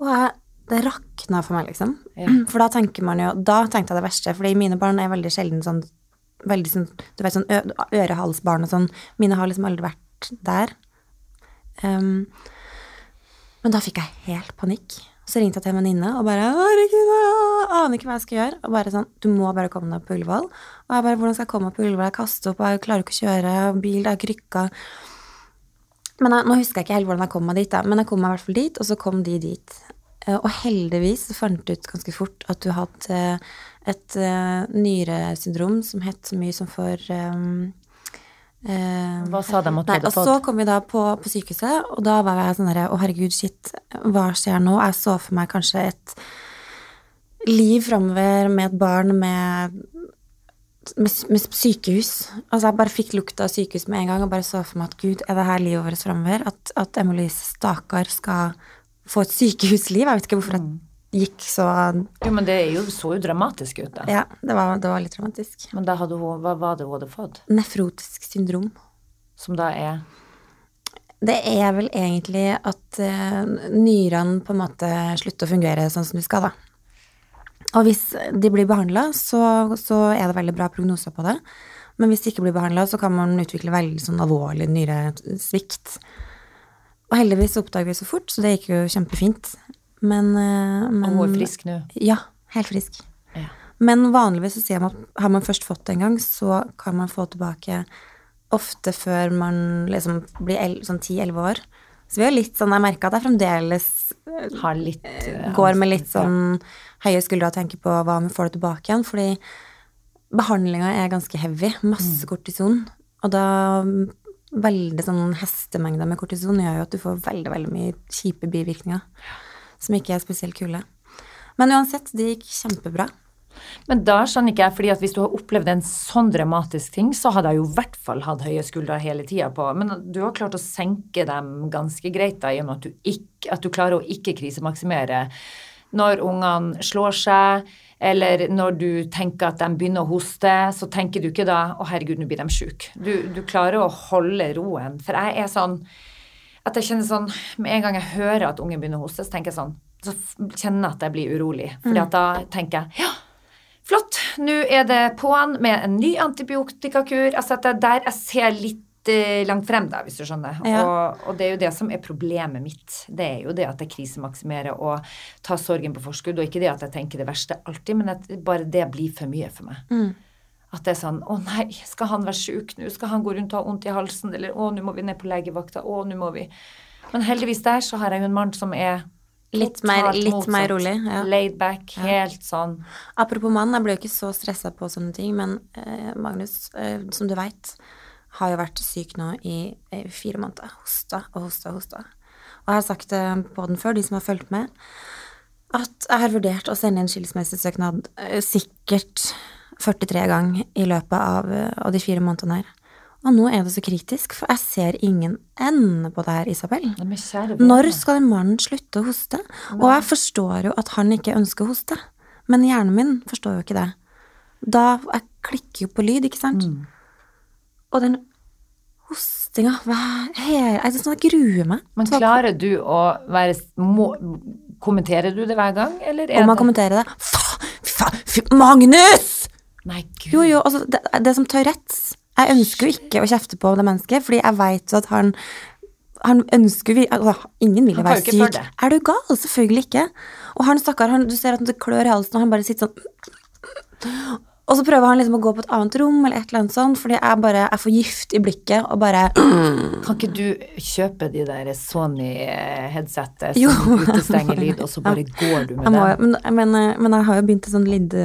Og jeg, det rakna for meg, liksom. Ja. For da tenker man jo Da tenkte jeg det verste, fordi mine barn er veldig sjelden sånn Veldig sånn Du vet sånn ørehalsbarn og sånn. Mine har liksom aldri vært der. Um, men da fikk jeg helt panikk. Så ringte jeg til en venninne og bare 'Herregud, jeg aner ikke hva jeg skal gjøre.' Og bare sånn 'Du må bare komme deg på Ullevål.' Og jeg bare 'Hvordan skal jeg komme meg på Ullevål? Jeg kaster opp, jeg klarer ikke å kjøre bil, jeg har krykka.' Men jeg, nå husker jeg ikke helt hvordan jeg kom meg dit, da. men jeg kom meg i hvert fall dit, og så kom de dit. Eh, Og heldigvis fant du ut ganske fort at du hadde et uh, nyresyndrom som het så mye som for um, eh, Hva sa de at du hadde fått? så kom vi da på, på sykehuset, og da var jeg sånn herre Å, herregud, shit, hva skjer nå? Jeg så for meg kanskje et liv framover med et barn med, med, med sykehus. Altså, jeg bare fikk lukta av sykehus med en gang og bare så for meg at gud, er det her livet vårt framover? At, at Emily-Lise Stakar skal få et sykehusliv? Jeg vet ikke hvorfor jeg gikk så Jo, men det jo, så jo dramatisk ut, da. Ja, det var, det var litt dramatisk. Men da hadde hun, hva var det hun hadde fått? Nefrotisk syndrom. Som da er Det er vel egentlig at uh, nyrene på en måte slutter å fungere sånn som de skal, da. Og hvis de blir behandla, så, så er det veldig bra prognoser på det. Men hvis de ikke blir behandla, så kan man utvikle veldig sånn alvorlig nyresvikt. Og heldigvis oppdager vi så fort, så det gikk jo kjempefint. Men, eh, men Og frisk nå. Ja, helt frisk. Ja. Men vanligvis så sier man at har man først fått det en gang, så kan man få tilbake ofte før man liksom blir sånn 10-11 år. Så vi har litt sånn, jeg merker at jeg fremdeles eh, Har litt eh, går med litt ja. sånn høye skuldre og tenker på hva om vi får det tilbake igjen, fordi behandlinga er ganske heavy, masse kortison, og da mm, veldig sånn hestemengder med kortison gjør jo at du får veldig, veldig mye kjipe bivirkninger som ikke er spesielt kule. Men uansett, det gikk kjempebra. Men da skjønner ikke jeg, fordi at hvis du har opplevd en sånn dramatisk ting, så hadde jeg jo i hvert fall hatt høye skuldre hele tida på. Men du har klart å senke dem ganske greit da, i og med at du, ikke, at du klarer å ikke krisemaksimere. Når ungene slår seg, eller når du tenker at de begynner å hoste, så tenker du ikke da 'Å, herregud, nå blir de sjuke'. Du, du klarer å holde roen. For jeg er sånn at jeg kjenner sånn Med en gang jeg hører at ungen begynner å hoste, så tenker jeg sånn Så kjenner jeg at jeg blir urolig. Fordi at da tenker jeg ja, flott, nå er det på'n med en ny antibiotikakur. Altså at det er der jeg ser litt eh, langt frem, da, hvis du skjønner. Ja. Og, og det er jo det som er problemet mitt. Det er jo det at jeg krisemaksimerer og tar sorgen på forskudd. Og ikke det at jeg tenker det verste alltid, men at bare det blir for mye for meg. At det er sånn Å nei, skal han være sjuk nå? Skal han gå rundt og ha vondt i halsen? Eller å, nå må vi ned på legevakta. Å, nå må vi Men heldigvis der så har jeg jo en mann som er Litt mer- litt mer rolig, ja. Laid back, helt sånn. Apropos mann, jeg ble jo ikke så stressa på sånne ting, men eh, Magnus, eh, som du veit, har jo vært syk nå i eh, fire måneder. Hosta og hosta og hosta. Og jeg har sagt det på den før, de som har fulgt med, at jeg har vurdert å sende en skilsmissesøknad eh, sikkert 43 ganger i løpet av, eh, av de fire månedene her. Og nå er det så kritisk, for jeg ser ingen ende på det her, Isabel. Når skal den mannen slutte å hoste? Og jeg forstår jo at han ikke ønsker å hoste, men hjernen min forstår jo ikke det. Da Jeg klikker jo på lyd, ikke sant? Mm. Og den hostinga Jeg, sånn, gruer meg. Men klarer du å være må, Kommenterer du det hver gang, eller er Om det kommenterer det Fa, fa, fy, Magnus! Nei, gud. Jo, jo, altså, det, det som Tourettes. Jeg ønsker jo ikke å kjefte på det mennesket, fordi jeg veit at han han ønsker altså, Ingen vil jo Han være jo syk. Er du gal? Selvfølgelig ikke. Og han stakkar, han, du ser at det klør i halsen, og han bare sitter sånn Og så prøver han liksom å gå på et annet rom, eller et eller annet sånt, fordi jeg bare er for gift i blikket og bare Kan ikke du kjøpe de der Sony-headsettet som utestenger lyd, og så bare går du med dem? men, men, men jeg har jo begynt et sånn lyd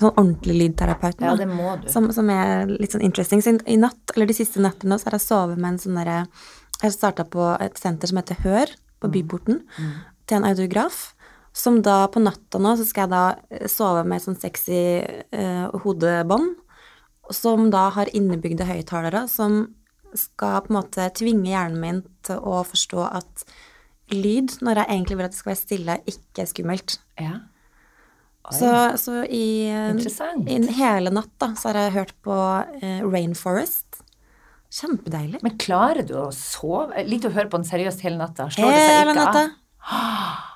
Sånn ordentlig lydterapeut nå. Ja, det må du. Som, som er litt sånn interesting. Så i, natt, eller de siste nettene så har jeg sovet med en sånn derre Jeg starta på et senter som heter Hør, på Byporten, til en audiograf. Som da på natta nå, så skal jeg da eh, sove med sånn sexy eh, hodebånd. Som da har innebygde høyttalere som skal på en måte tvinge hjernen min til å forstå at lyd når jeg egentlig vil at det skal være stille, ikke er skummelt. Ja. Så, så i, i hele natt da, så har jeg hørt på eh, Rainforest. Kjempedeilig. Men klarer du å sove? Litt å høre på den seriøst hele natta. Slår det seg Hele ikke av?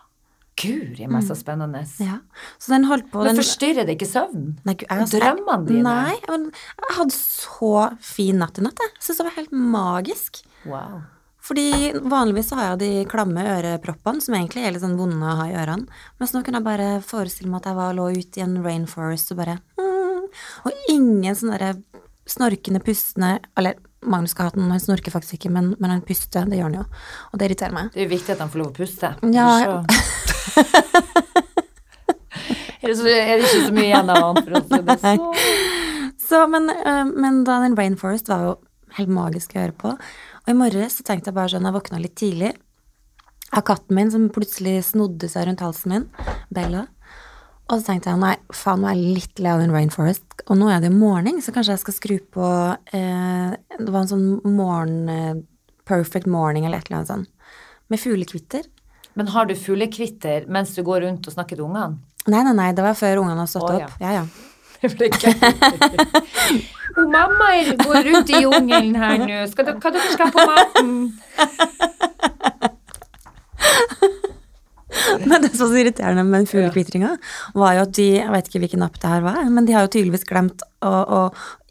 Guri meg, så spennende. Ja. Så den holdt på Men den, forstyrrer det ikke søvnen? Nei, gud, altså, Drømmene dine? Nei, men jeg hadde så fin natt i natt. Jeg syns det var helt magisk. Wow. Fordi vanligvis så har jeg de klamme øreproppene, som egentlig er litt sånn vonde å ha i ørene. Mens nå kunne jeg bare forestille meg at jeg var, lå ute i en rainforest og bare mm, Og ingen sånne derre snorkende, pustende Eller Magnus Gaten, han snorker faktisk ikke, men, men han puster, det gjør han jo. Og det irriterer meg. Det er jo viktig at han får lov å puste. Ja. Er, det så, er det ikke så mye igjen av han, for å si det sånn? Så, men, øh, men da den Rainforest var jo helt magisk å høre på. Og i morges så tenkte jeg bare sånn, jeg våkna litt tidlig av katten min som plutselig snodde seg rundt halsen min, Bella. Og så tenkte jeg nei, faen, nå er jeg litt lei av den Rainforest. Og nå er det jo morgen, så kanskje jeg skal skru på eh, Det var en sånn morgen eh, Perfect morning eller et eller annet sånt. Med fuglekvitter. Men har du fuglekvitter mens du går rundt og snakker til ungene? Nei, nei, nei, det var før ungene hadde stått Å, ja. opp. Ja, ja. Det ble mamma er- går rundt i jungelen her nå. Skal dere, hva dere skal på maten? Men det som var så irriterende med den fuglekvitringa, var jo at de Jeg vet ikke hvilken app det her var, men de har jo tydeligvis glemt å, å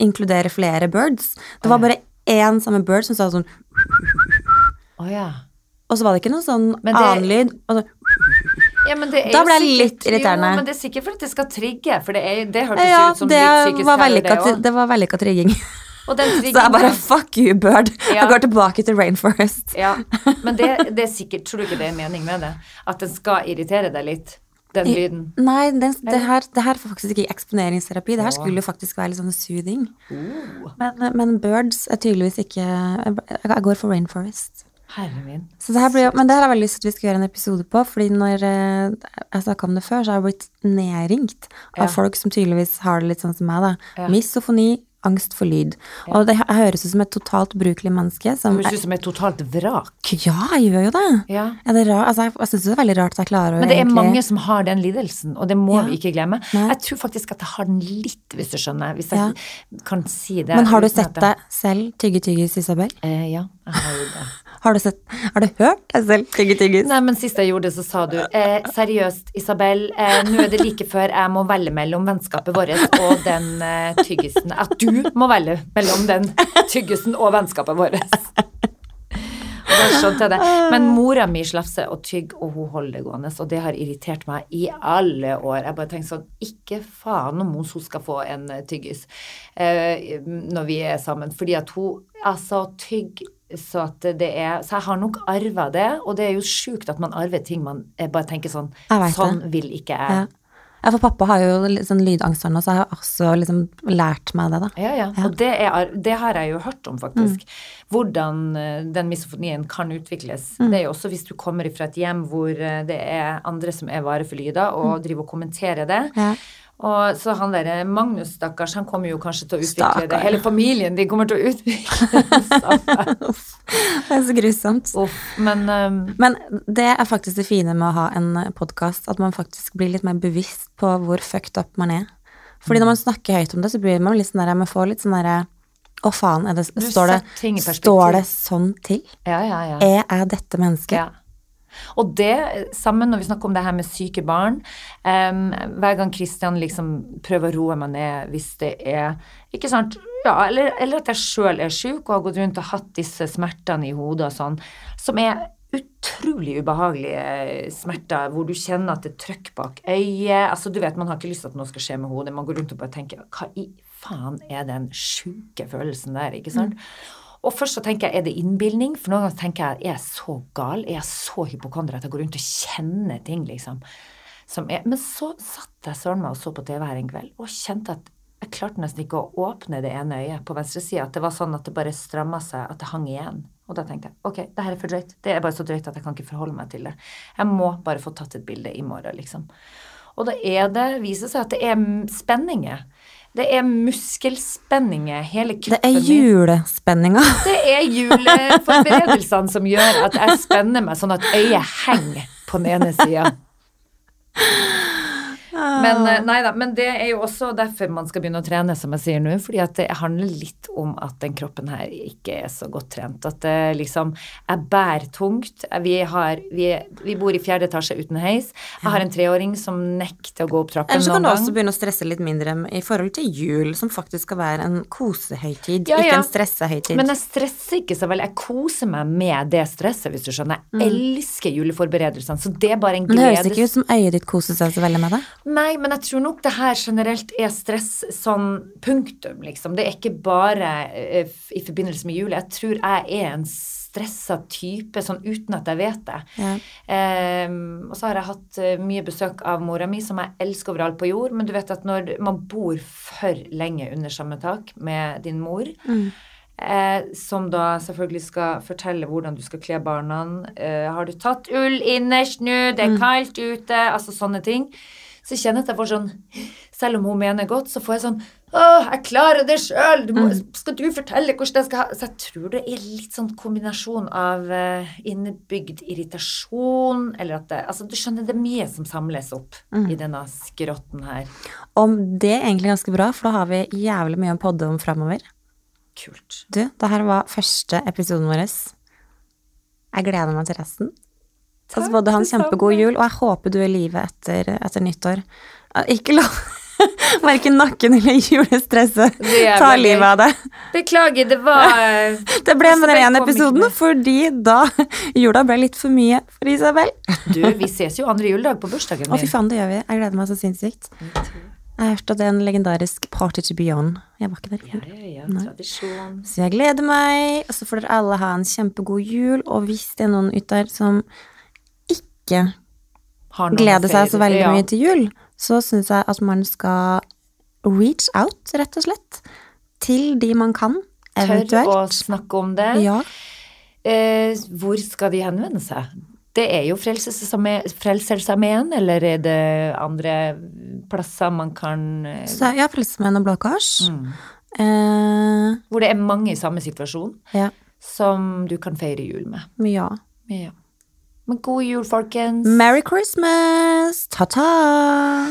inkludere flere birds. Det var bare én samme bird som sa sånn oh, ja. Og så var det ikke noe sånn det- annen lyd. Og så, ja men det Da ble jeg litt irriterende. Jo, men det er sikkert for at det skal trigge, for det, er, det hørtes ja, ut som det litt psykisk var terror, det vellykka det var vellykka trigging. Den Så jeg bare fuck you, bird. Ja. Jeg går tilbake til Rainforest. Ja, men det, det er sikkert Tror du ikke det er en mening med det? At den skal irritere deg litt, den lyden? Nei, den, det, her, det her var faktisk ikke eksponeringsterapi. Det her skulle jo faktisk være litt sånn soothing. Oh, Men, men birds er tydeligvis ikke jeg går for Rainforest. Herre min. Så det her blir, men det her har jeg lyst til at vi skal gjøre en episode på, fordi når eh, jeg snakka om det før, så har jeg blitt nedringt av Ja. folk som tydeligvis har det litt sånn som meg, da. Ja. Misofoni, angst for lyd. Og det høres ut som et totalt ubrukelig menneske Det høres ut som et totalt vrak. Ja, jeg gjør jo det. Ja. Er det rart? Altså, jeg jeg syns det er veldig rart at jeg klarer å Men det er egentlig mange som har den lidelsen, og det må Ja. vi ikke glemme. Nei. Jeg tror faktisk at jeg har den litt, hvis du skjønner. Hvis jeg kan si det. Men har du sett deg selv tygge tyggis, Isabel? Eh, ja, jeg har jo det. Har du, sett, har du hørt deg selv tygge tyggis? Nei, men sist jeg gjorde det, så sa du eh, seriøst, Isabel, eh, nå er det like før jeg må velge mellom vennskapet vårt og den eh, tyggisen. At du må velge mellom den tyggisen og vennskapet vårt. Men mora mi slafser og tygger, og hun holder det gående. Og det har irritert meg i alle år. Jeg bare tenker sånn, ikke faen om hun skal få en eh, tyggis eh, når vi er sammen. Fordi at hun altså tygger så at det er Så jeg har nok arva det, og det er jo sjukt at man arver ting man bare tenker sånn Sånn det. vil ikke jeg. Ja. ja, for pappa har jo sånn lydangst, også, så jeg har også liksom lært meg det, da. Ja, ja. Og det, er, det har jeg jo hørt om, faktisk. Hvordan eh, den misofonien kan utvikles. Det er jo også hvis du kommer fra et hjem hvor eh, det er andre som er vare for lyder, og driver og kommenterer det. Ja. Og så han derre Magnus, stakkars, han kommer jo kanskje til å utvikle det. Hele familien, de kommer til å utvikle det. Det er så grusomt. Uff, men um, Men det er faktisk det fine med å ha en podkast, at man faktisk blir litt mer bevisst på hvor fucked up man er. Fordi når man snakker høyt om det, så blir man litt sånn der, man får litt sånn derre Å, faen, er det, står, det, står det sånn til? ja, ja, ja. Er jeg dette mennesket? Og det, sammen når vi snakker om det her med syke barn um, Hver gang Kristian liksom prøver å roe meg ned hvis det er Ikke sant? Ja, eller, eller at jeg sjøl er sjuk og har gått rundt og hatt disse smertene i hodet og sånn, som er utrolig ubehagelige smerter, hvor du kjenner at det er trøkk bak øyet. Altså, du vet, man har ikke lyst til at noe skal skje med hodet. Man går rundt og bare tenker Hva i faen er den sjuke følelsen der, ikke sant? Og først så tenker jeg, er det innbilning? For noen ganger tenker jeg, er jeg så gal? Er jeg så hypokonder at jeg går rundt og kjenner ting, liksom? Som men så satt jeg søren meg og så på TV her en kveld og kjente at jeg klarte nesten ikke å åpne det ene øyet på venstre side. At det var sånn at det bare stramma seg, at det hang igjen. Og da tenkte jeg ok, det her er for drøyt. Det er bare så drøyt at jeg kan ikke forholde meg til det. Jeg må bare få tatt et bilde i morgen, liksom. Og da er det, viser seg at det er spenninger. Det er muskelspenninger, hele kroppen min. Det er julespenninger. Det er juleforberedelsene som gjør at jeg spenner meg sånn at øyet henger på den ene sida. Men, eh, nei da, men det er jo også derfor man skal begynne å trene, som jeg sier nå. fordi at det handler litt om at den kroppen her ikke er så godt trent. At det liksom Jeg bærer tungt. Vi, har, vi, vi bor i fjerde etasje uten heis. Jeg har en treåring som nekter å gå opp trappen Eller så kan du også begynne å stresse litt mindre i forhold til jul, som faktisk skal være en kosehøytid, Ja, ikke en stressehøytid. Men jeg stresser ikke så veldig. Jeg koser meg med det stresset, hvis du skjønner. Jeg elsker juleforberedelsene, så det er bare en Men det høres ikke ut som øyet ditt koser seg så veldig med det. Nei, men jeg tror nok det her generelt er stress sånn punktum, liksom. Det er ikke bare eh, i forbindelse med jul. Jeg tror jeg er en stressa type, sånn uten at jeg vet det. Ja. Um, og så har jeg hatt eh, mye besøk av mora mi, som jeg elsker overalt på jord. Men du vet at når man bor for lenge under samme tak med din mor, eh, som da selvfølgelig skal fortelle hvordan du skal kle barna, eh, har du tatt ull innerst nå, det er kaldt ute, altså sånne ting. Så jeg kjenner at jeg får sånn Selv om hun mener godt, så får jeg sånn Å, jeg klarer det sjøl! Skal du fortelle hvordan jeg skal ha Så jeg tror det er litt sånn kombinasjon av eh, innebygd irritasjon, eller at det Altså, du skjønner, det er mye som samles opp i denne skrotten her. Om det er egentlig ganske bra, for da har vi jævlig mye å podde om framover. Kult. Du, det her var første episoden vår. Jeg gleder meg til resten. Så Takk, både ha en det kjempegod jul, og jeg håper du er i live etter, etter nyttår. Ikke la verken nakken eller julestresset ta livet av deg. Beklager, det var Det ble med den ene episoden fordi da jula ble litt for mye for Isabel. Du, vi ses jo andre juledag på bursdagen Å, fy min. faen, det gjør vi. Jeg gleder meg så sinnssykt. Jeg har hørt at det er en legendarisk party to be on. Jeg var ikke der. Ja, ja, ja, tradisjon. Så jeg gleder meg, og så får dere alle ha en kjempegod jul. Og hvis det er noen ute der som ikke gleder seg så veldig ja. mye til jul, så syns jeg at man skal reach out, rett og slett, til de man kan, Tør å eventuelt. snakke om det. Ja. Eh, hvor skal de henvende seg? Det er jo Frelsesarmeen, eller er det andre plasser man kan eh, Så ja, Frelsesarmeen og Blå Kors. mm. Eh, Hvor det er mange i samme situasjon ja. som du kan feire jul med. ja. Ja. Men god jul, folkens. Merry Christmas! Ta-ta!